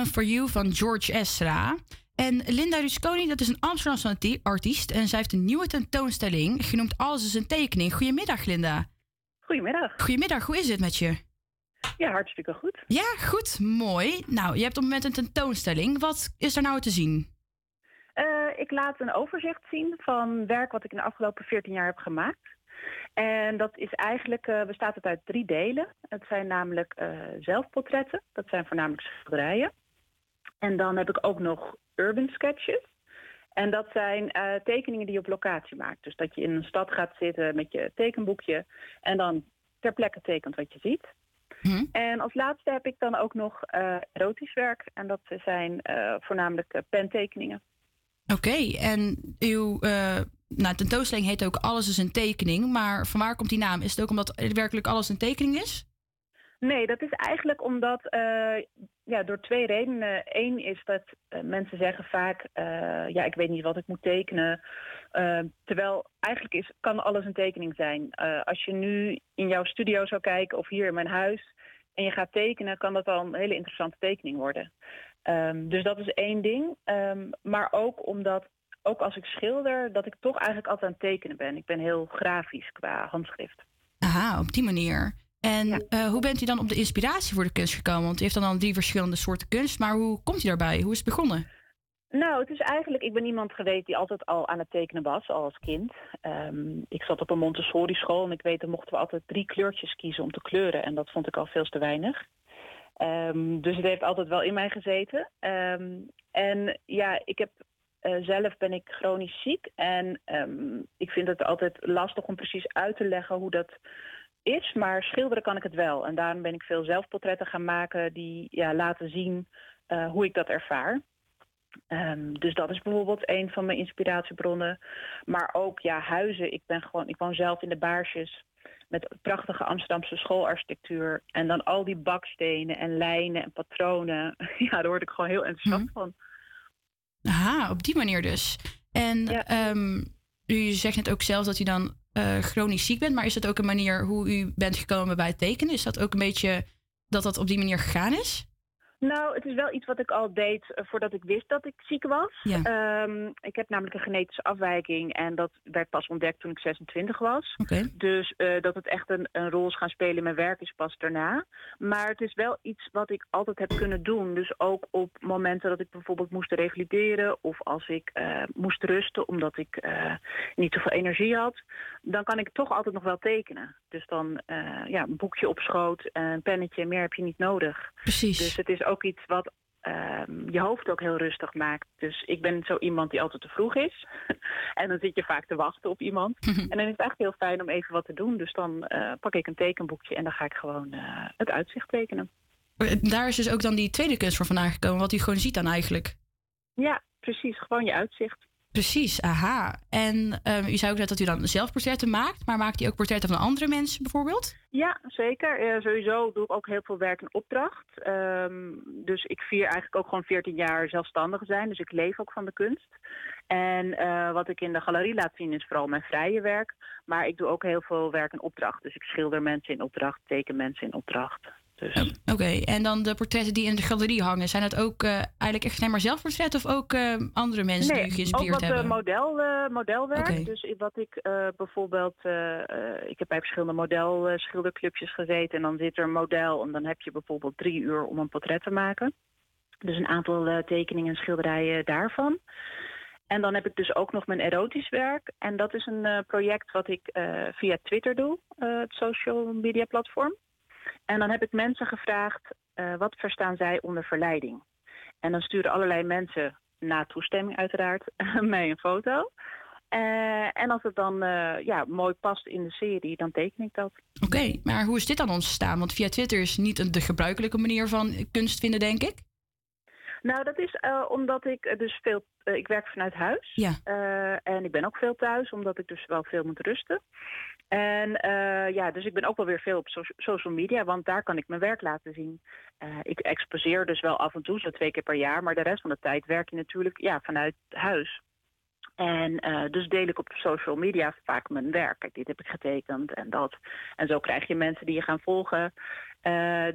Anyone for You van George Ezra. En Linda Rusconi, dat is een Amsterdamse arti- artiest. En zij heeft een nieuwe tentoonstelling genoemd Alles is een tekening. Goedemiddag, Linda. Goedemiddag. Goedemiddag, hoe is het met je? Ja, hartstikke goed. Ja, goed, mooi. Nou, je hebt op het moment een tentoonstelling. Wat is er nou te zien? Eh, ik laat een overzicht zien van werk wat ik in de afgelopen 14 jaar heb gemaakt. En dat is eigenlijk, eh, bestaat het uit drie delen. Het zijn namelijk eh, zelfportretten, dat zijn voornamelijk schilderijen. En dan heb ik ook nog urban sketches. En dat zijn eh, tekeningen die je op locatie maakt. Dus dat je in een stad gaat zitten met je tekenboekje en dan ter plekke tekent wat je ziet. En als laatste heb ik dan ook nog eh, erotisch werk. En dat zijn eh, voornamelijk pentekeningen. Oké, en uw nou, tentoonstelling heet ook Alles is een tekening. Maar van waar komt die naam? Is het ook omdat er werkelijk alles een tekening is? Nee, dat is eigenlijk omdat, eh, ja, door twee redenen. Eén is dat eh, mensen zeggen vaak, eh, ja, ik weet niet wat ik moet tekenen. Terwijl eigenlijk is, kan alles een tekening zijn. Als je nu in jouw studio zou kijken of hier in mijn huis en je gaat tekenen, kan dat al een hele interessante tekening worden. Ehm, dus dat is één ding. Ehm, maar ook omdat, ook als ik schilder, dat ik toch eigenlijk altijd aan het tekenen ben. Ik ben heel grafisch qua handschrift. Aha, op die manier. En eh, hoe bent u dan op de inspiratie voor de kunst gekomen? Want u heeft dan al drie verschillende soorten kunst. Maar hoe komt u daarbij? Hoe is het begonnen? Nou, het is eigenlijk, ik ben iemand geweest die altijd al aan het tekenen was, al als kind. Ehm, ik zat op een Montessori school en ik weet, dan mochten we altijd drie kleurtjes kiezen om te kleuren. En dat vond ik al veel te weinig. Ehm, dus het heeft altijd wel in mij gezeten. Ehm, en ja, ik heb eh, zelf ben ik chronisch ziek. En ik vind het altijd lastig om precies uit te leggen hoe dat is. Maar schilderen kan ik het wel. En daarom ben ik veel zelfportretten gaan maken die ja, laten zien eh, hoe ik dat ervaar. Ehm, dus dat is bijvoorbeeld een van mijn inspiratiebronnen. Maar ook ja, huizen. Ik, ben gewoon, ik woon zelf in de Baarsjes met prachtige Amsterdamse schoolarchitectuur. En dan al die bakstenen en lijnen en patronen. <laughs> Ja, daar word ik gewoon heel enthousiast van. Aha, op die manier dus. En ehm, u zegt net ook zelf dat u dan eh, chronisch ziek bent. Maar is dat ook een manier hoe u bent gekomen bij het tekenen? Is dat ook een beetje dat dat op die manier gegaan is? Nou, het is wel iets wat ik al deed eh, voordat ik wist dat ik ziek was. Ja. Ehm, ik heb namelijk een genetische afwijking en dat werd pas ontdekt toen ik 26 was. Dus eh, dat het echt een, een rol is gaan spelen in mijn werk is pas daarna. Maar het is wel iets wat ik altijd heb kunnen doen. Dus ook op momenten dat ik bijvoorbeeld moest revalideren of als ik eh, moest rusten omdat ik eh, niet zoveel energie had, dan kan ik toch altijd nog wel tekenen. Dus dan eh, ja, een boekje op schoot, een pennetje, meer heb je niet nodig. Precies. Dus het is ook iets wat ehm, je hoofd ook heel rustig maakt. Dus ik ben zo iemand die altijd te vroeg is. <laughs> en dan zit je vaak te wachten op iemand. en dan is het echt heel fijn om even wat te doen. Dus dan eh, pak ik een tekenboekje en dan ga ik gewoon eh, het uitzicht tekenen. Daar is dus ook dan die tweede kunst voor vandaan gekomen. Wat u gewoon ziet dan eigenlijk. Ja, precies. Gewoon je uitzicht. Precies, aha. En ehm, u zei ook net dat u dan zelf portretten maakt. Maar maakt u ook portretten van andere mensen bijvoorbeeld? Ja, zeker. Sowieso doe ik ook heel veel werk in opdracht. Ehm, dus ik vier eigenlijk ook gewoon 14 jaar zelfstandig zijn. Dus ik leef ook van de kunst. En eh, wat ik in de galerie laat zien is vooral mijn vrije werk. Maar ik doe ook heel veel werk in opdracht. Dus ik schilder mensen in opdracht, teken mensen in opdracht. Dus. Oké, en dan de portretten die in de galerie hangen, zijn dat ook eh, eigenlijk echt alleen maar zelfportretten of ook eh, andere mensen die u ook geïnspireerd wat eh, hebben? model, eh, modelwerk. Oké. Dus wat ik bijvoorbeeld, ik heb bij verschillende modelschilderclubjes gezeten en dan zit er een model en dan heb je bijvoorbeeld drie uur om een portret te maken. Dus een aantal tekeningen en schilderijen daarvan. En dan heb ik dus ook nog mijn erotisch werk. En dat is een project wat ik via Twitter doe, het social media platform. En dan heb ik mensen gevraagd, eh, wat verstaan zij onder verleiding? En dan sturen allerlei mensen, na toestemming uiteraard, <laughs> mij een foto. Eh, en als het dan eh, ja, mooi past in de serie, dan teken ik dat. Oké, maar hoe is dit dan ontstaan? Want via Twitter is niet de gebruikelijke manier van kunst vinden, denk ik. Nou, dat is omdat ik dus veel. ik werk vanuit huis. Ja. En ik ben ook veel thuis, omdat ik dus wel veel moet rusten. En eh, ja, dus ik ben ook wel weer veel op so- social media, want daar kan ik mijn werk laten zien. Eh, ik exposeer dus wel af en toe, zo twee keer per jaar, maar de rest van de tijd werk je natuurlijk ja, vanuit huis. En eh, dus deel ik op social media vaak mijn werk. Kijk, dit heb ik getekend en dat. En zo krijg je mensen die je gaan volgen.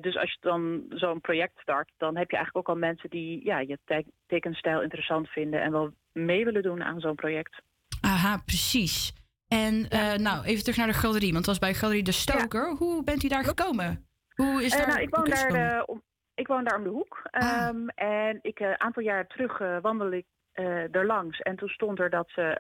Dus als je dan zo'n project start, dan heb je eigenlijk ook al mensen die ja, je te- tekenstijl interessant vinden en wel mee willen doen aan zo'n project. Aha, precies. En eh, nou, even terug naar de galerie, want het was bij Galerie De Stoker. Hoe bent u daar gekomen? Hoe is Eh, daar nou, ik, woon daar, eh, om, ik woon daar om de hoek. Ehm, En ik een aantal jaar terug wandelde ik er langs. En toen stond er dat ze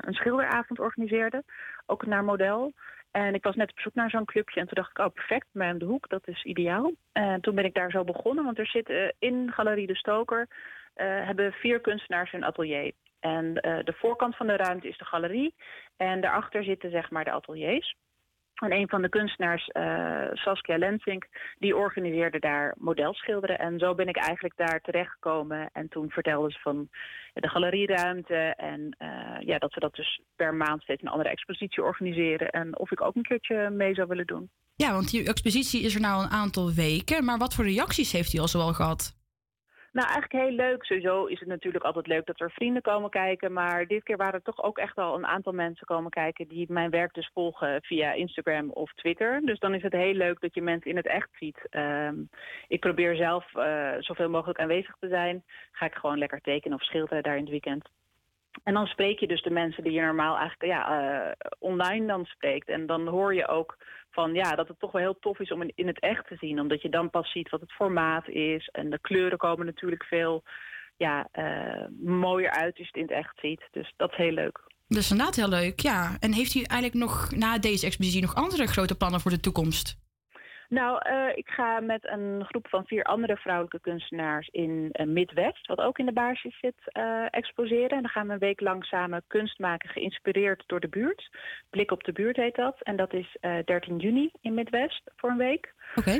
een schilderavond organiseerden. Ook naar model. En ik was net op zoek naar zo'n clubje. En toen dacht ik, oh perfect, bij om de hoek, dat is ideaal. En toen ben ik daar zo begonnen. Want er zit in Galerie De Stoker... hebben vier kunstenaars hun atelier. En eh, de voorkant van de ruimte is de galerie. En daarachter zitten zeg maar de ateliers. En een van de kunstenaars, eh, Saskia Lensink, die organiseerde daar modelschilderen. En zo ben ik eigenlijk daar terechtgekomen. En toen vertelde ze van de galerieruimte. En eh, ja, dat we dat dus per maand steeds een andere expositie organiseren. En of ik ook een keertje mee zou willen doen. Ja, want die expositie is er nou een aantal weken. Maar wat voor reacties heeft u al zoal gehad? Nou, eigenlijk heel leuk. Sowieso is het natuurlijk altijd leuk dat er vrienden komen kijken. Maar dit keer waren er toch ook echt al een aantal mensen komen kijken die mijn werk dus volgen via Instagram of Twitter. Dus dan is het heel leuk dat je mensen in het echt ziet. Ehm, ik probeer zelf eh, zoveel mogelijk aanwezig te zijn. Ga ik gewoon lekker tekenen of schilderen daar in het weekend. En dan spreek je dus de mensen die je normaal eigenlijk ja, eh, online dan spreekt. En dan hoor je ook van ja, dat het toch wel heel tof is om in, het echt te zien. Omdat je dan pas ziet wat het formaat is. En de kleuren komen natuurlijk veel ja, eh, mooier uit als je het in het echt ziet. Dus dat is heel leuk. Dat is inderdaad heel leuk, ja. En heeft u eigenlijk nog na deze expositie nog andere grote plannen voor de toekomst? Nou, eh, ik ga met een groep van vier andere vrouwelijke kunstenaars in eh, Midwest, wat ook in de baarsjes zit, eh, exposeren. En dan gaan we een week lang samen kunst maken, geïnspireerd door de buurt. Blik op de buurt heet dat. En dat is eh 13 juni in Midwest voor een week. Oké.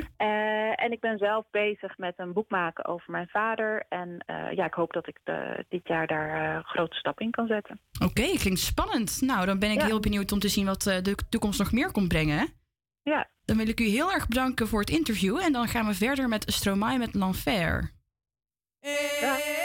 En ik ben zelf bezig met een boek maken over mijn vader. En ja, ik hoop dat ik de- dit jaar daar grote stap in kan zetten. Oké, klinkt spannend. Nou, dan ben ik Ja. heel benieuwd om te zien wat de toekomst nog meer komt brengen. hè? Ja. Dan wil ik u heel erg bedanken voor het interview. En dan gaan we verder met Stromae met L'Enfer. Je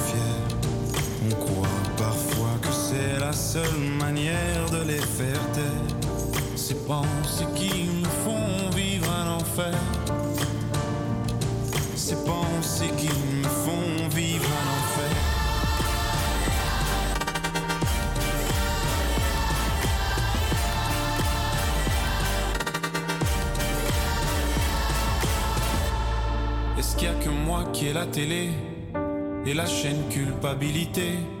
seule manière de les faire taire. Ces pensées qui nous font vivre un enfer. Ces pensées qui me font vivre un enfer. Est-ce qu'il y a que moi qui ai la télé et la chaîne culpabilité?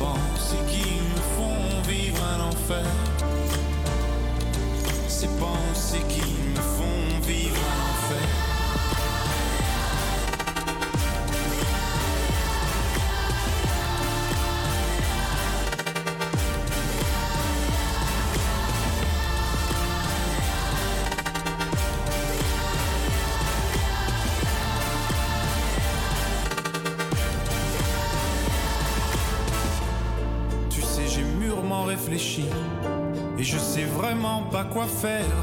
pensées qui me font vivre un enfer. Ces pensées qui me font vivre un enfer. fail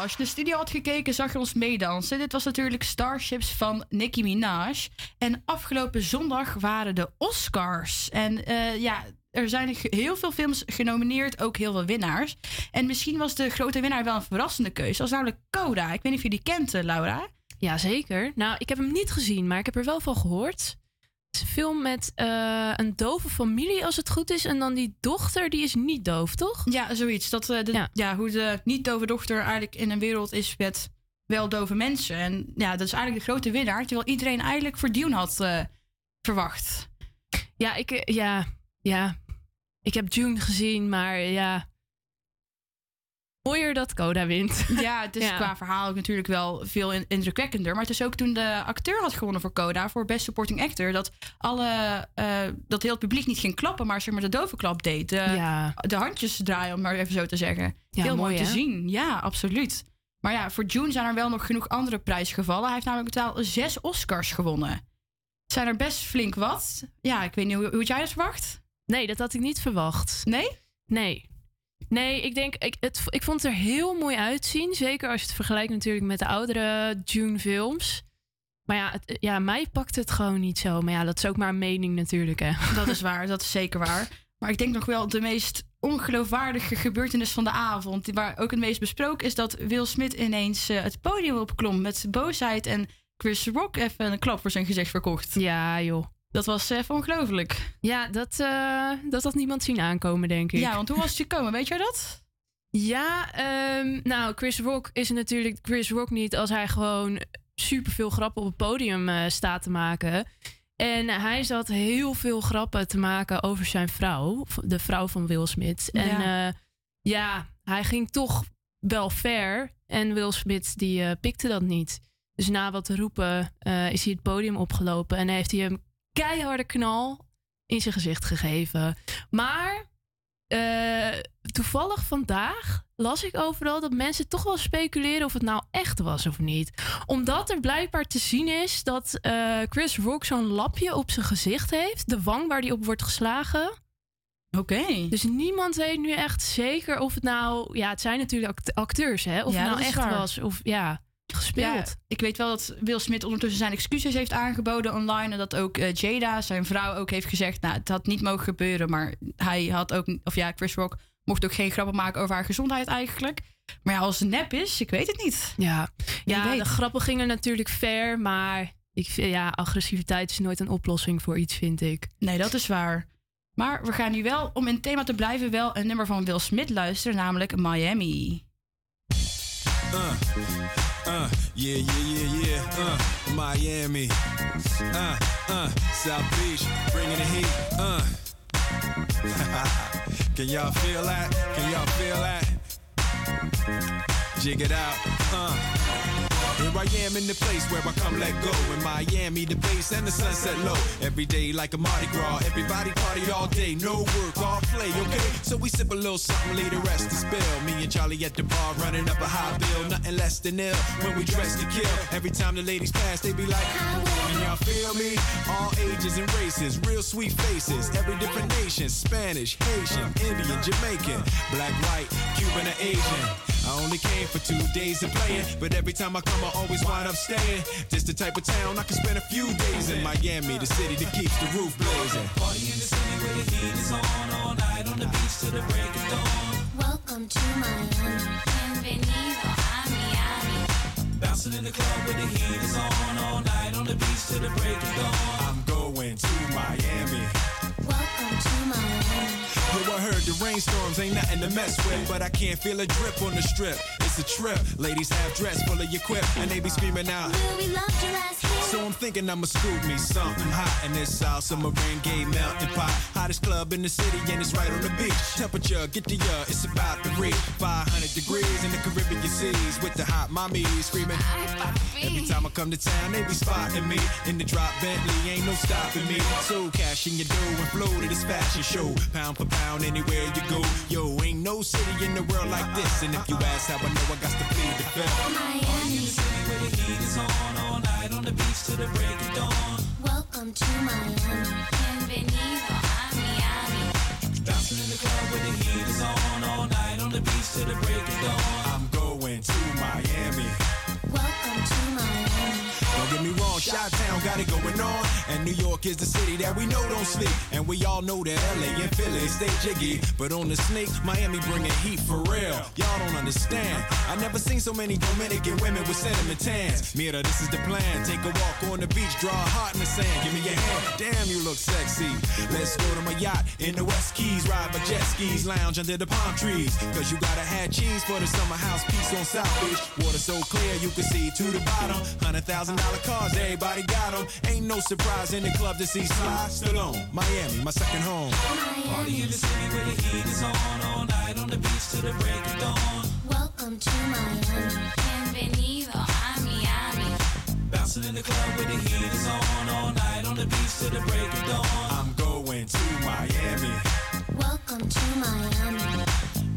Ja, als je de studio had gekeken, zag je ons meedansen. Dit was natuurlijk Starships van Nicki Minaj. En afgelopen zondag waren de Oscars. En eh, ja, er zijn heel veel films genomineerd, ook heel veel winnaars. En misschien was de grote winnaar wel een verrassende keuze. Dat was namelijk Coda. Ik weet niet of je die kent, Laura. Jazeker. Nou, ik heb hem niet gezien, maar ik heb er wel van gehoord. Een film met eh, een dove familie, als het goed is. En dan die dochter, die is niet doof, toch? Ja, zoiets. Dat, eh, de, ja. hoe de niet-dove dochter eigenlijk in een wereld is met wel dove mensen. En ja, dat is eigenlijk de grote winnaar. Terwijl iedereen eigenlijk voor Dune had eh, verwacht. Ja, ik, ja, ja. Ik heb June gezien, maar ja. Mooier dat Coda wint. <laughs> Ja, het is Ja. qua verhaal ook natuurlijk wel veel in- indrukwekkender. Maar het is ook toen de acteur had gewonnen voor Coda, voor Best Supporting Actor, dat, alle, eh, dat heel het publiek niet ging klappen, maar zeg maar de dove klap deed. De, Ja. de handjes draaien, om maar even zo te zeggen. Ja, heel mooi, mooi, te zien. Ja, absoluut. Maar ja, voor June zijn er wel nog genoeg andere prijsgevallen. Hij heeft namelijk totaal zes Oscars gewonnen. Zijn er best flink wat. Ja, ik weet niet hoe, hoe jij dat verwacht? Nee, dat had ik niet verwacht. Nee? Nee. Nee, ik denk, ik, het, ik vond het er heel mooi uitzien. Zeker als je het vergelijkt natuurlijk met de oudere June-films. Maar ja, het, ja, mij pakt het gewoon niet zo. Maar ja, dat is ook maar een mening natuurlijk, hè. Dat is waar, dat is zeker waar. Maar ik denk nog wel de meest ongeloofwaardige gebeurtenis van de avond, die waar ook het meest besproken is, dat Will Smith ineens eh, het podium opklom met boosheid en Chris Rock even een klap voor zijn gezicht verkocht. Ja, joh. Dat was even ongelooflijk. Ja, dat, eh, dat had niemand zien aankomen, denk ik. Ja, want hoe was het gekomen? Weet jij dat? Ja, ehm, nou, Chris Rock is natuurlijk Chris Rock niet als hij gewoon superveel grappen op het podium eh, staat te maken. En hij zat heel veel grappen te maken over zijn vrouw, de vrouw van Will Smith. En Ja. ja, ja hij ging toch wel ver. En Will Smith die eh, pikte dat niet. Dus na wat roepen eh, is hij het podium opgelopen en heeft hij hem keiharde knal in zijn gezicht gegeven. Maar eh, toevallig vandaag las ik overal dat mensen toch wel speculeren of het nou echt was of niet. Omdat er blijkbaar te zien is dat eh, Chris Rock zo'n lapje op zijn gezicht heeft. De wang waar die op wordt geslagen. Oké. Dus niemand weet nu echt zeker of het nou... Ja, het zijn natuurlijk act- acteurs, hè? Of Ja, het nou echt waar. was of ja, gespeeld. Ja, ik weet wel dat Will Smith ondertussen zijn excuses heeft aangeboden online. En dat ook eh, Jada, zijn vrouw, ook heeft gezegd... nou, het had niet mogen gebeuren. Maar hij had ook... Of ja, Chris Rock mocht ook geen grappen maken over haar gezondheid eigenlijk. Maar ja, als het nep is, ik weet het niet. Ja, ja weet. de grappen gingen natuurlijk ver, maar ik vind, ja, agressiviteit is nooit een oplossing voor iets, vind ik. Nee, dat is waar. Maar we gaan nu wel, om in het thema te blijven, wel een nummer van Will Smith luisteren, namelijk Miami. Uh, uh, yeah, yeah, yeah, yeah. Uh, Miami. Uh, uh, South Beach, bringing the heat. Uh. <laughs> Can y'all feel that? Can y'all feel that? Jig it out. Uh. Here I am in the place where I come let go. In Miami, the base and the sunset low. Every day like a Mardi Gras. Everybody party all day. No work, all play, okay? So we sip a little something, leave the rest to spill. Me and Charlie at the bar running up a high bill. Nothing less than ill when we dress to kill. Every time the ladies pass, they be like, Can y'all feel me? All ages and races, real sweet faces. Every different nation Spanish, Haitian, Indian, Jamaican, black, white, Cuban, or Asian. I only came for two days of playing, but every time I come, I always wind up staying. This the type of town I can spend a few days in. Miami, the city that keeps the roof blazing. Party in the city where the heat is on all night on the beach till the break of dawn. Welcome to Miami. Bienvenido a Miami. Bouncing in the club where the heat is on all night on the beach till the break of dawn. I'm going to Miami. Welcome to Miami. Yo, I heard the rainstorms ain't nothing to mess with, but I can't feel a drip on the strip. It's a trip. Ladies have dress full of your quip, and they be screaming out. Will we love your ass here? So I'm thinking I'ma scoop me something hot in this South Submarine Gay melting pot. Hottest club in the city, and it's right on the beach. Temperature, get the uh, it's about to reach 500 degrees in the Caribbean seas with the hot mommy screaming. Every time I come to town, they be spotting me in the drop Bentley, ain't no stopping me. So cash in your dough and flow to this fashion show, pound for pound anywhere you go. Yo, ain't no city in the world like this, and if you ask how I know, I got to plead the fifth. In the city where the heat is on all night on the beach till the break of dawn. Welcome to Miami. Bienvenido a Miami. Bouncing in the club where the heat is on all night on the beach till the break of dawn. I'm going to Shot Town got it going on. And New York is the city that we know don't sleep. And we all know that LA and Philly stay jiggy. But on the sneak, Miami bringing heat for real. Y'all don't understand. I never seen so many Dominican women with sentiment tans. Mira, this is the plan. Take a walk on the beach, draw a heart in the sand. Give me your hand. Damn, you look sexy. Let's go to my yacht in the West Keys. Ride my jet skis, lounge under the palm trees. Cause you gotta have cheese for the summer house piece on South Beach. Water so clear you can see to the bottom. Hundred thousand dollar cars, everybody got them. Ain't no surprise in the club to see Sly Stallone. Miami, my second home. Party in the city where the heat is on all night on the beach till the break of dawn. Welcome to Miami. Bienvenido a Miami. Bouncing in the club where the heat is on all night on the beach till the break of dawn. I'm going to Miami. Welcome to Miami.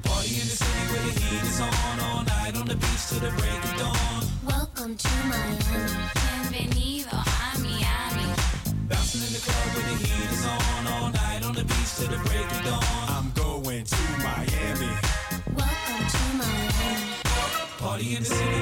Party in the city where the heat is on all night on the beach till the break of dawn. Welcome to Miami. Bienvenido a Miami. Bouncing in the club where the heat is on all night on the beach till the break of dawn. I'm going to Miami. Welcome to Miami. Party in the city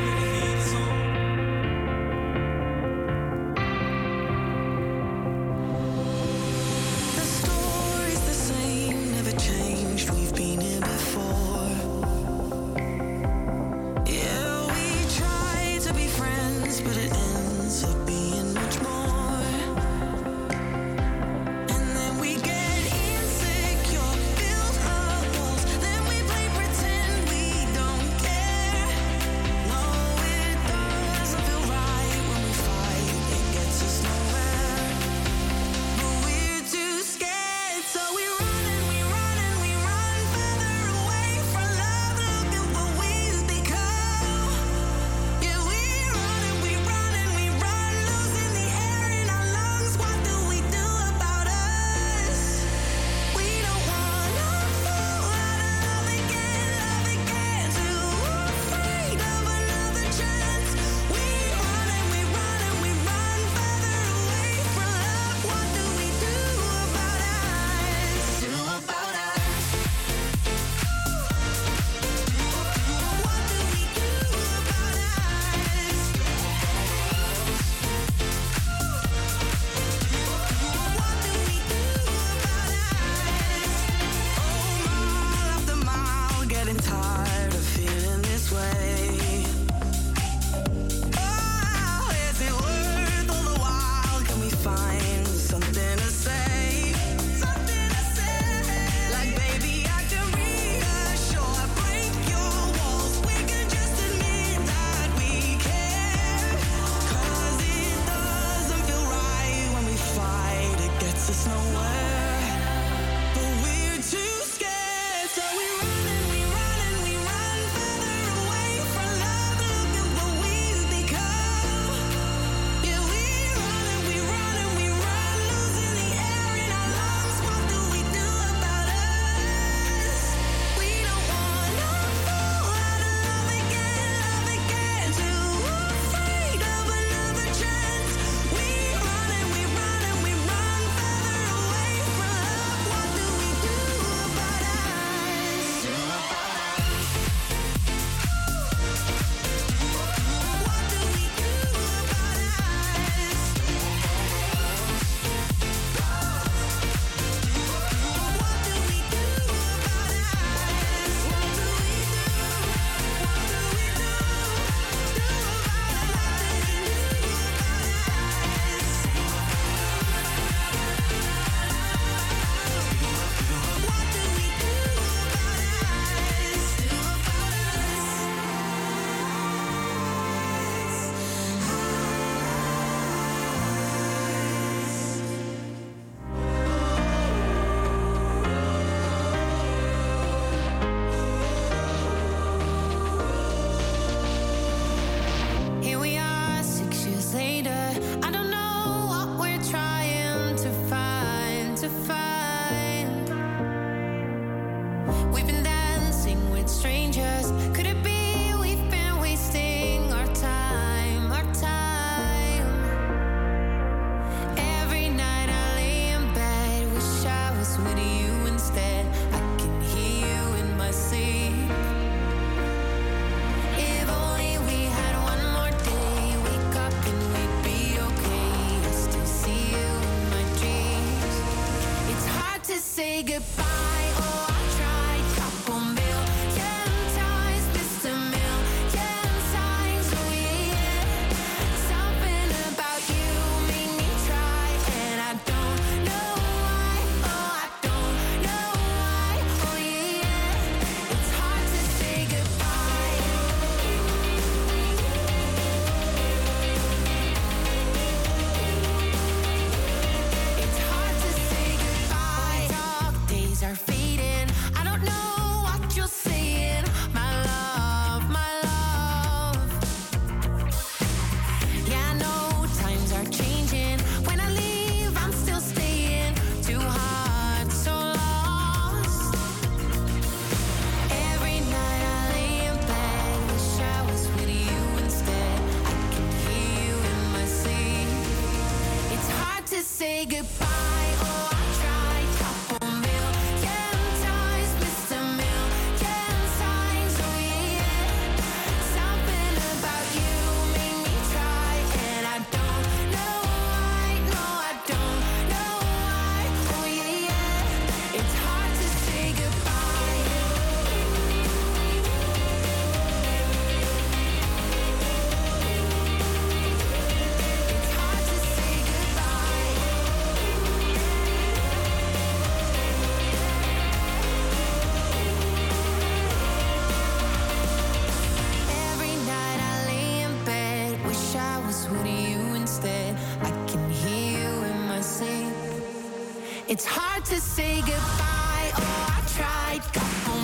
to say goodbye. Oh, I tried couple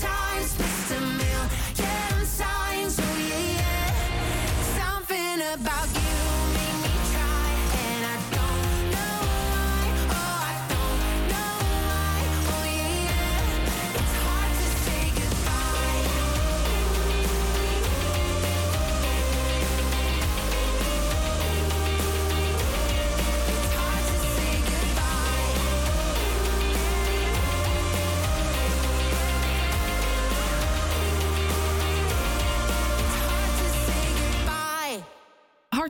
times, missed a times. Oh yeah. Something about you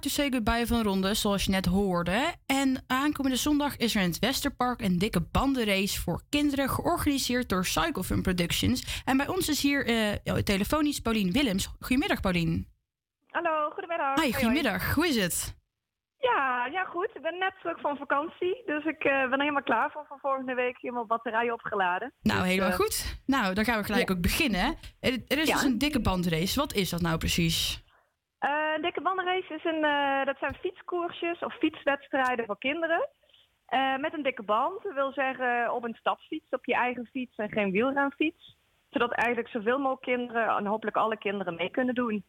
to say goodbye van Ronde, zoals je net hoorde. En aankomende zondag is er in het Westerpark een dikke bandenrace voor kinderen, georganiseerd door Cycle Fun Productions. En bij ons is hier eh, telefonisch Paulien Willems. Goedemiddag, Paulien. Hallo, goedemiddag. Hi, goedemiddag. Hoe is het? Ja, ja, goed. Ik ben net terug van vakantie. Dus ik eh, ben helemaal klaar voor, voor volgende week. Helemaal batterijen opgeladen. Nou, Dus, helemaal eh, goed. Nou, dan gaan we gelijk ja. ook beginnen. Er, er is Ja. dus een dikke bandenrace. Wat is dat nou precies? Eh, een dikke bandenrace is een, eh, dat zijn fietskoersjes of fietswedstrijden voor kinderen. Eh, met een dikke band. Dat wil zeggen op een stadsfiets, op je eigen fiets en geen wielrenfiets. Zodat eigenlijk zoveel mogelijk kinderen en hopelijk alle kinderen mee kunnen doen.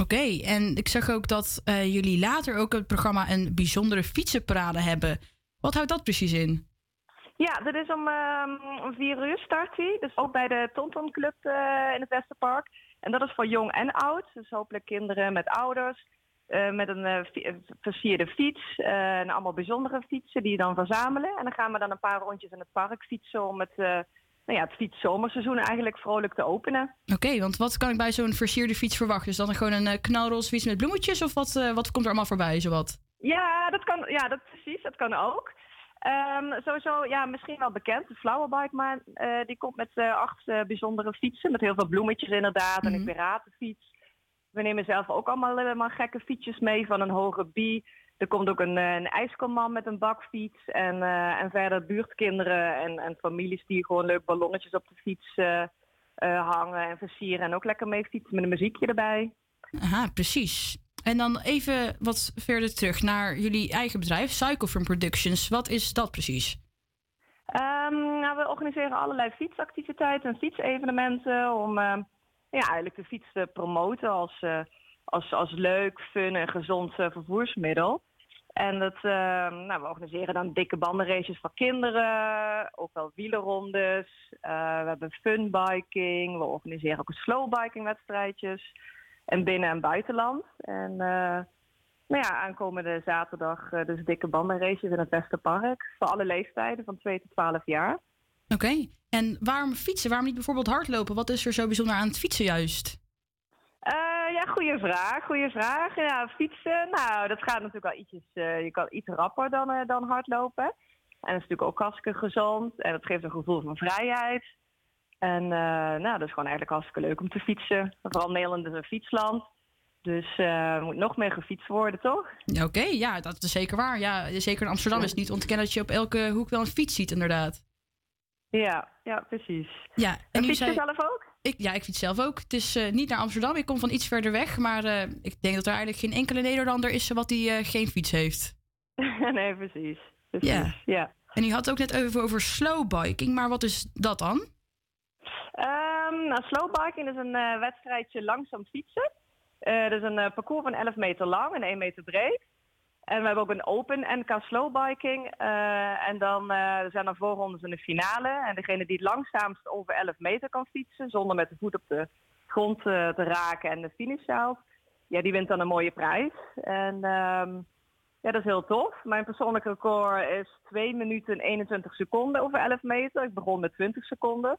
Oké, en ik zag ook dat jullie later ook het programma een bijzondere fietsenparade hebben. Wat houdt dat precies in? Ja, dat is om, ehm, vier uur start. Dus ook bij de Tonton Club in het Westerpark. En dat is voor jong en oud. Dus hopelijk kinderen met ouders. eh, met een eh, fi- eh, versierde fiets. en allemaal bijzondere fietsen die je dan verzamelen. En dan gaan we dan een paar rondjes in het park fietsen om het, nou ja, het fietszomerseizoen eigenlijk vrolijk te openen. Oké, want wat kan ik bij zo'n versierde fiets verwachten? Is dat dan gewoon een knalroze fiets met bloemetjes? Of wat, wat komt er allemaal voorbij, zowat? Ja, dat kan, ja, dat precies. Dat kan ook. Ehm, sowieso, ja, misschien wel bekend, de Flowerbike, maar eh, die komt met eh, acht eh, bijzondere fietsen. Met heel veel bloemetjes inderdaad en een piratenfiets. We nemen zelf ook allemaal helemaal gekke fietsjes mee van een hoge bie. Er komt ook een, een ijskomman met een bakfiets. En, en verder buurtkinderen en, en families die gewoon leuk ballonnetjes op de fiets hangen en versieren. En ook lekker mee fietsen met een muziekje erbij. Aha, precies. En dan even wat verder terug naar jullie eigen bedrijf, Cyclefirm Productions. Wat is dat precies? Ehm, nou, we organiseren allerlei fietsactiviteiten en fietsevenementen om ehm, ja, eigenlijk de fiets te promoten als, eh, als, als leuk, fun en gezond eh, vervoersmiddel. En dat, ehm, nou, we organiseren dan dikke bandenraces voor kinderen, ook wel wielerrondes. Eh, we hebben funbiking, we organiseren ook slowbiking wedstrijdjes. En binnen- en buitenland. En eh, nou ja, aankomende zaterdag eh, dus dikke bandenraces in het Westerpark. Voor alle leeftijden, van 2 tot 12 jaar. Oké, en waarom fietsen? Waarom niet bijvoorbeeld hardlopen? Wat is er zo bijzonder aan het fietsen juist? Eh, ja, goede vraag, goede vraag. Ja, fietsen, nou, dat gaat natuurlijk wel ietsjes, je kan iets rapper dan, dan hardlopen. En dat is natuurlijk ook hartstikke gezond en dat geeft een gevoel van vrijheid. En eh, nou, dat is gewoon eigenlijk hartstikke leuk om te fietsen. Vooral Nederland is een fietsland. Dus eh, er moet nog meer gefietst worden, toch? Oké, ja, dat is zeker waar. Ja, zeker in Amsterdam is het niet ontkennen dat je op elke hoek wel een fiets ziet, inderdaad. Ja, ja, precies. Ja, En fiets je zei... zelf ook? Ik, ja, ik fiets zelf ook. Het is eh, niet naar Amsterdam. Ik kom van iets verder weg. Maar ik denk dat er eigenlijk geen enkele Nederlander is wat die geen fiets heeft. <laughs> nee, precies. precies. Ja. ja. En u had het ook net even over slowbiking. Maar wat is dat dan? Ehm nou, slowbiking is een eh, wedstrijdje langzaam fietsen. Eh dat is een eh, parcours van 11 meter lang en 1 meter breed. En we hebben ook een open NK slowbiking. En dan zijn er voorrondes in de finale. En degene die het langzaamst over 11 meter kan fietsen, zonder met de voet op de grond te raken en de finish haalt, ja, die wint dan een mooie prijs. En ehm, Ja, dat is heel tof. Mijn persoonlijke record is 2 minuten en 21 seconden over 11 meter. Ik begon met 20 seconden.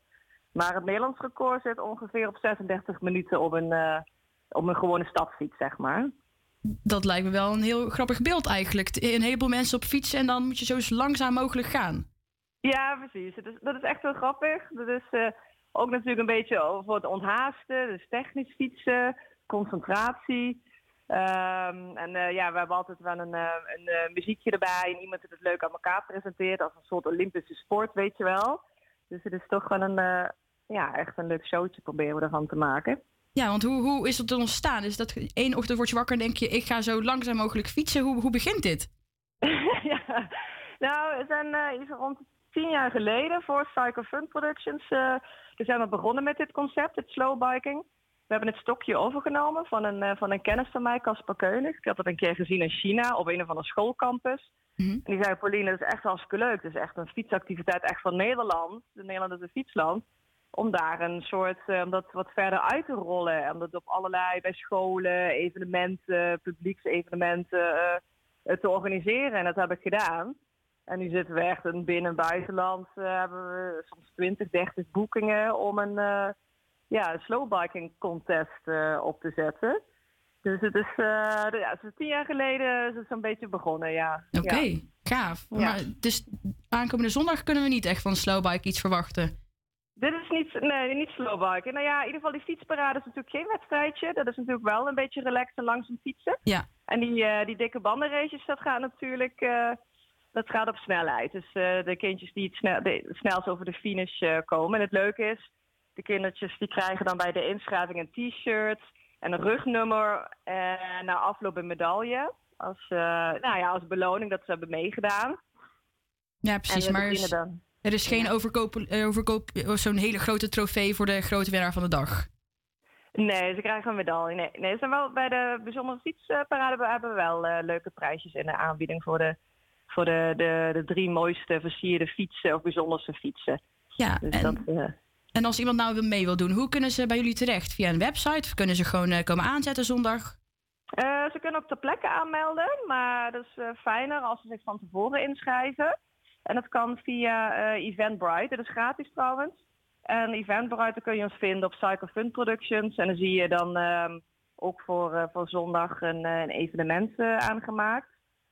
Maar het Nederlands record zit ongeveer op 36 minuten op een, eh, op een gewone stadfiets, zeg maar. Dat lijkt me wel een heel grappig beeld eigenlijk. Een heleboel mensen op fietsen en dan moet je zo langzaam mogelijk gaan. Ja, precies. Het is, dat is echt heel grappig. Dat is eh, ook natuurlijk een beetje over het onthaasten, dus technisch fietsen, concentratie. Ehm, en eh, ja, we hebben altijd wel een, een muziekje erbij en iemand die het leuk aan elkaar presenteert als een soort Olympische sport, weet je wel. Dus het is toch gewoon een, ja, echt een leuk showtje proberen we ervan te maken. Ja, want hoe, hoe is het ontstaan? Is dat één ochtend word je wakker en denk je, ik ga zo langzaam mogelijk fietsen. Hoe, hoe begint dit? <laughs> ja, nou, we zijn eh, iets rond tien jaar geleden voor Cycle Fun Productions. dus zijn we begonnen met dit concept, het slow biking. We hebben het stokje overgenomen van een, eh, van een kennis van mij, Casper Keunig. Ik had dat een keer gezien in China op een of andere schoolcampus. En die zei, Pauline, dat is echt hartstikke leuk. Het is echt een fietsactiviteit echt van Nederland. De Nederland is een fietsland. Om daar een soort, eh, om dat wat verder uit te rollen. En dat op allerlei, bij scholen, evenementen, publieksevenementen eh, eh, te organiseren. En dat heb ik gedaan. En nu zitten we echt in binnen- en buitenland. hebben we soms 20, 30 boekingen om een, ja, slowbiking contest op te zetten. Dus het is, ja, het is tien jaar geleden is het zo'n beetje begonnen, ja. Oké, Ja. gaaf. Ja. Maar dus aankomende zondag kunnen we niet echt van slowbike iets verwachten. Dit is niet, nee, niet slowbiken. Nou ja, in ieder geval die fietsparade is natuurlijk geen wedstrijdje. Dat is natuurlijk wel een beetje relaxed en langzaam fietsen. Ja. En die, eh, die dikke bandenraces, dat gaat natuurlijk eh, dat gaat op snelheid. Dus eh, de kindjes die het snel, de, het snelst over de finish komen. En het leuke is, de kindertjes die krijgen dan bij de inschrijving een t-shirt en een rugnummer en na afloop een medaille. Als, nou ja, als beloning dat ze hebben meegedaan. Ja, precies. Maar er is, geen overkoop, eh, overkoop eh, zo'n hele grote trofee voor de grote winnaar van de dag. Nee, ze krijgen een medaille. Nee, nee ze zijn wel bij de bijzondere fietsparade hebben we wel eh, leuke prijsjes in de aanbieding voor de, voor de, de, de drie mooiste versierde fietsen of bijzonderste fietsen. Ja, Dus en, dat, en als iemand nou wil mee wil doen, hoe kunnen ze bij jullie terecht? Via een website? Of kunnen ze gewoon komen aanzetten zondag? Ze kunnen ook ter plekke aanmelden, maar dat is fijner als ze zich van tevoren inschrijven. En dat kan via eh, Eventbrite, dat is gratis trouwens. En Eventbrite kun je ons vinden op Cycle Fun Productions. En dan zie je dan ehm, ook voor, eh, voor zondag een, eh, een evenement aangemaakt.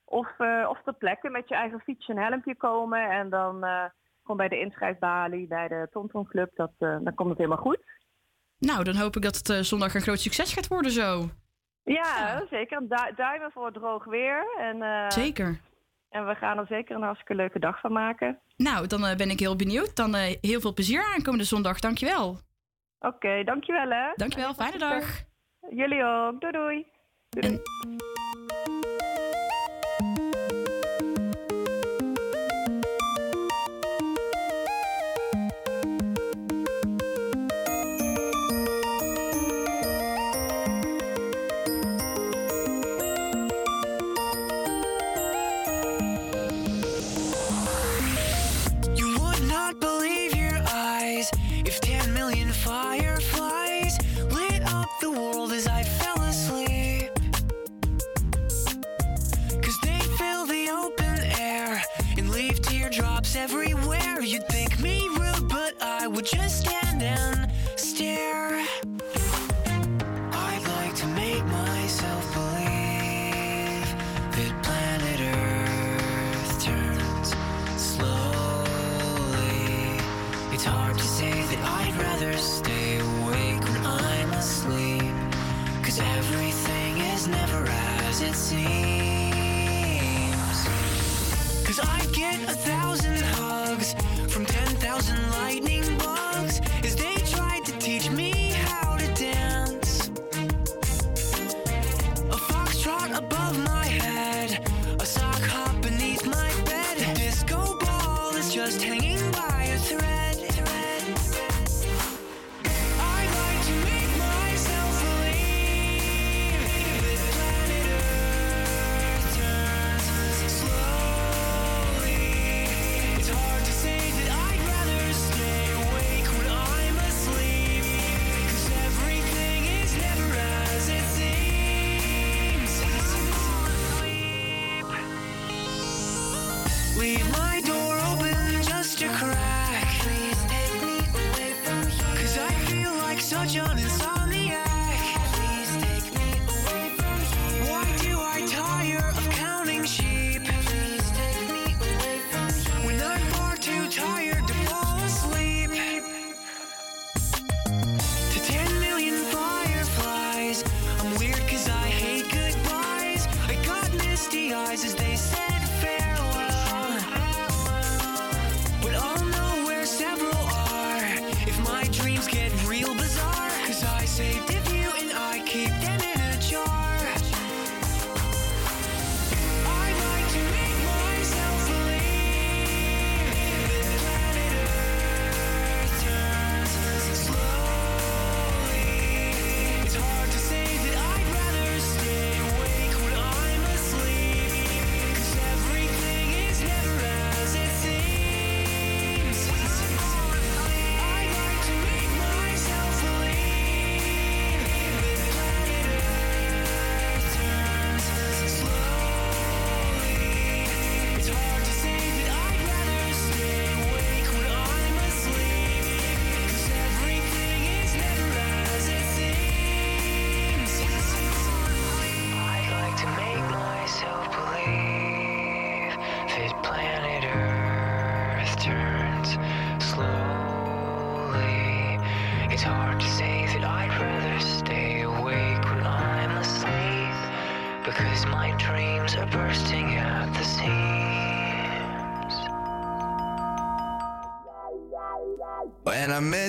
Of, of ter plekke met je eigen fietsje en helmpje komen. En dan gewoon bij de inschrijfbalie, bij de Tonton Club, dat, dan komt het helemaal goed. Nou, dan hoop ik dat het zondag een groot succes gaat worden zo. Ja, zeker. En du- duimen voor het droog weer. En, Zeker. En we gaan er zeker een hartstikke leuke dag van maken. Nou, dan eh, ben ik heel benieuwd. Dan eh, heel veel plezier aankomende zondag. Dankjewel. Oké, dankjewel hè. Dankjewel, fijne dag. Jullie ook. Doei doei. doei.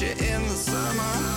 you in the summer.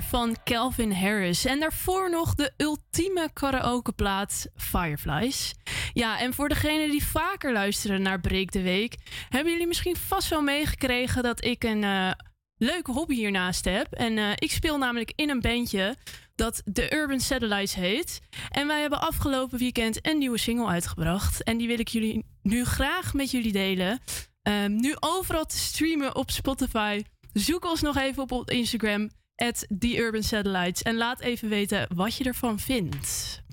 Van Calvin Harris. En daarvoor nog de ultieme karaokeplaat Fireflies. Ja, en voor degenen die vaker luisteren naar Breek de Week... hebben jullie misschien vast wel meegekregen dat ik een uh, leuke hobby hiernaast heb. En uh, ik speel namelijk in een bandje dat The Urban Satellites heet. En wij hebben afgelopen weekend een nieuwe single uitgebracht. En die wil ik jullie nu graag met jullie delen. Um, nu overal te streamen op Spotify. Zoek ons nog even op op Instagram, at The Urban Satellites. En laat even weten wat je ervan vindt.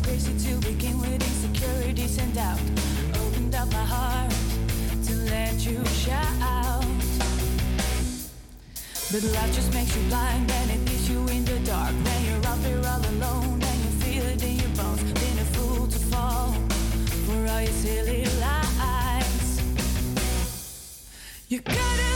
Crazy to begin with insecurities and doubt. Opened up my heart to let you shout. But life just makes you blind and it leaves you in the dark. When you're out there all alone and you feel it in your bones. Been a fool to fall for all your silly You gotta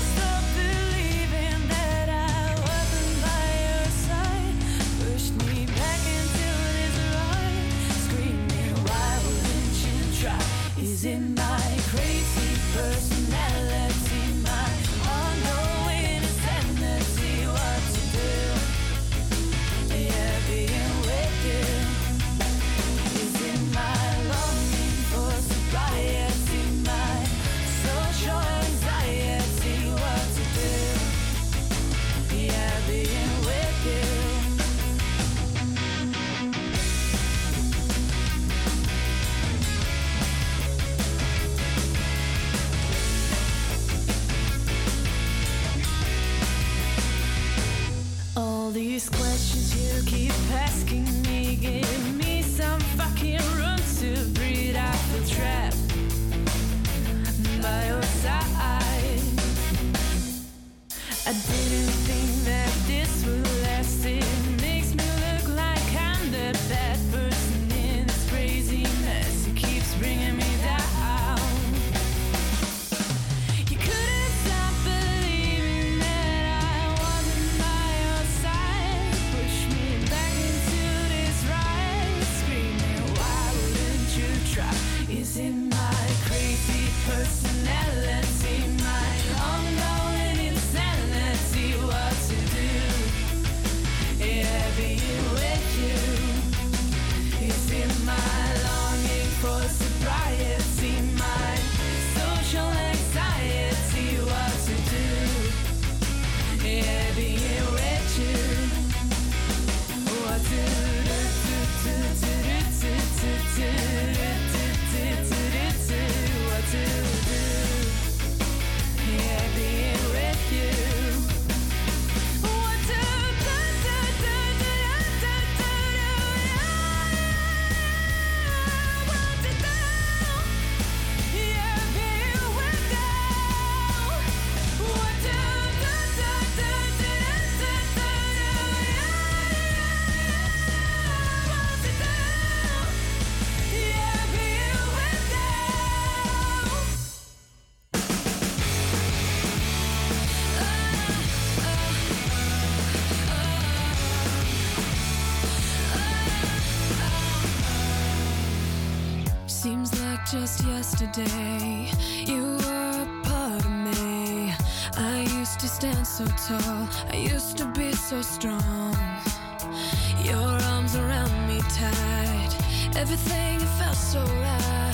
these questions you keep asking me Give so tall, I used to be so strong. Your arms around me tight, everything felt so right.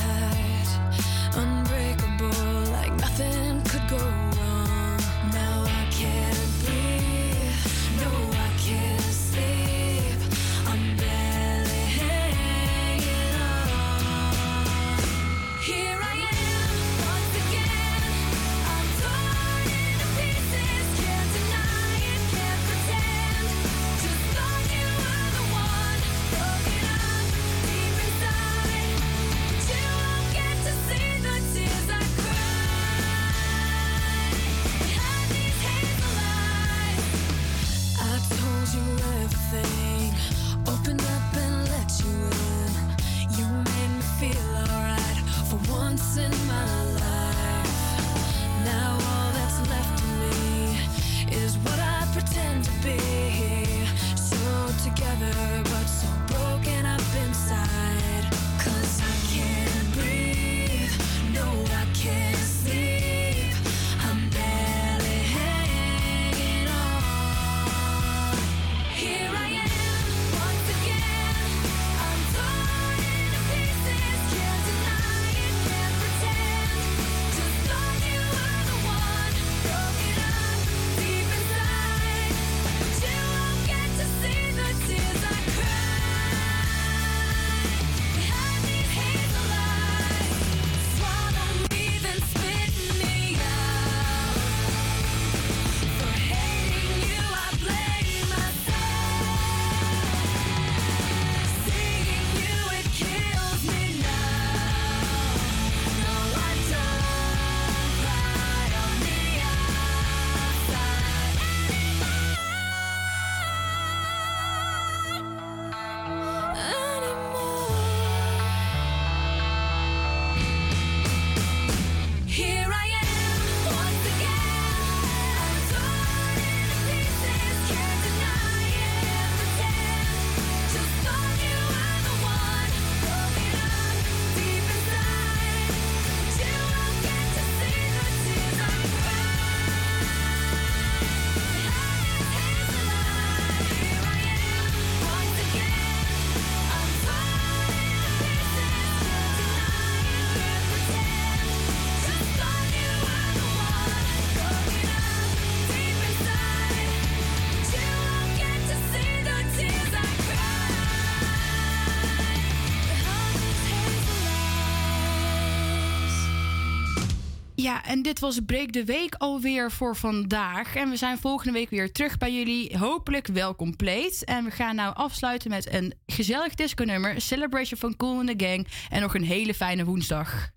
Ja, en dit was Break de Week alweer voor vandaag. En we zijn volgende week weer terug bij jullie. Hopelijk wel compleet. En we gaan nou afsluiten met een gezellig disco-nummer. Celebration van Cool in the Gang. En nog een hele fijne woensdag.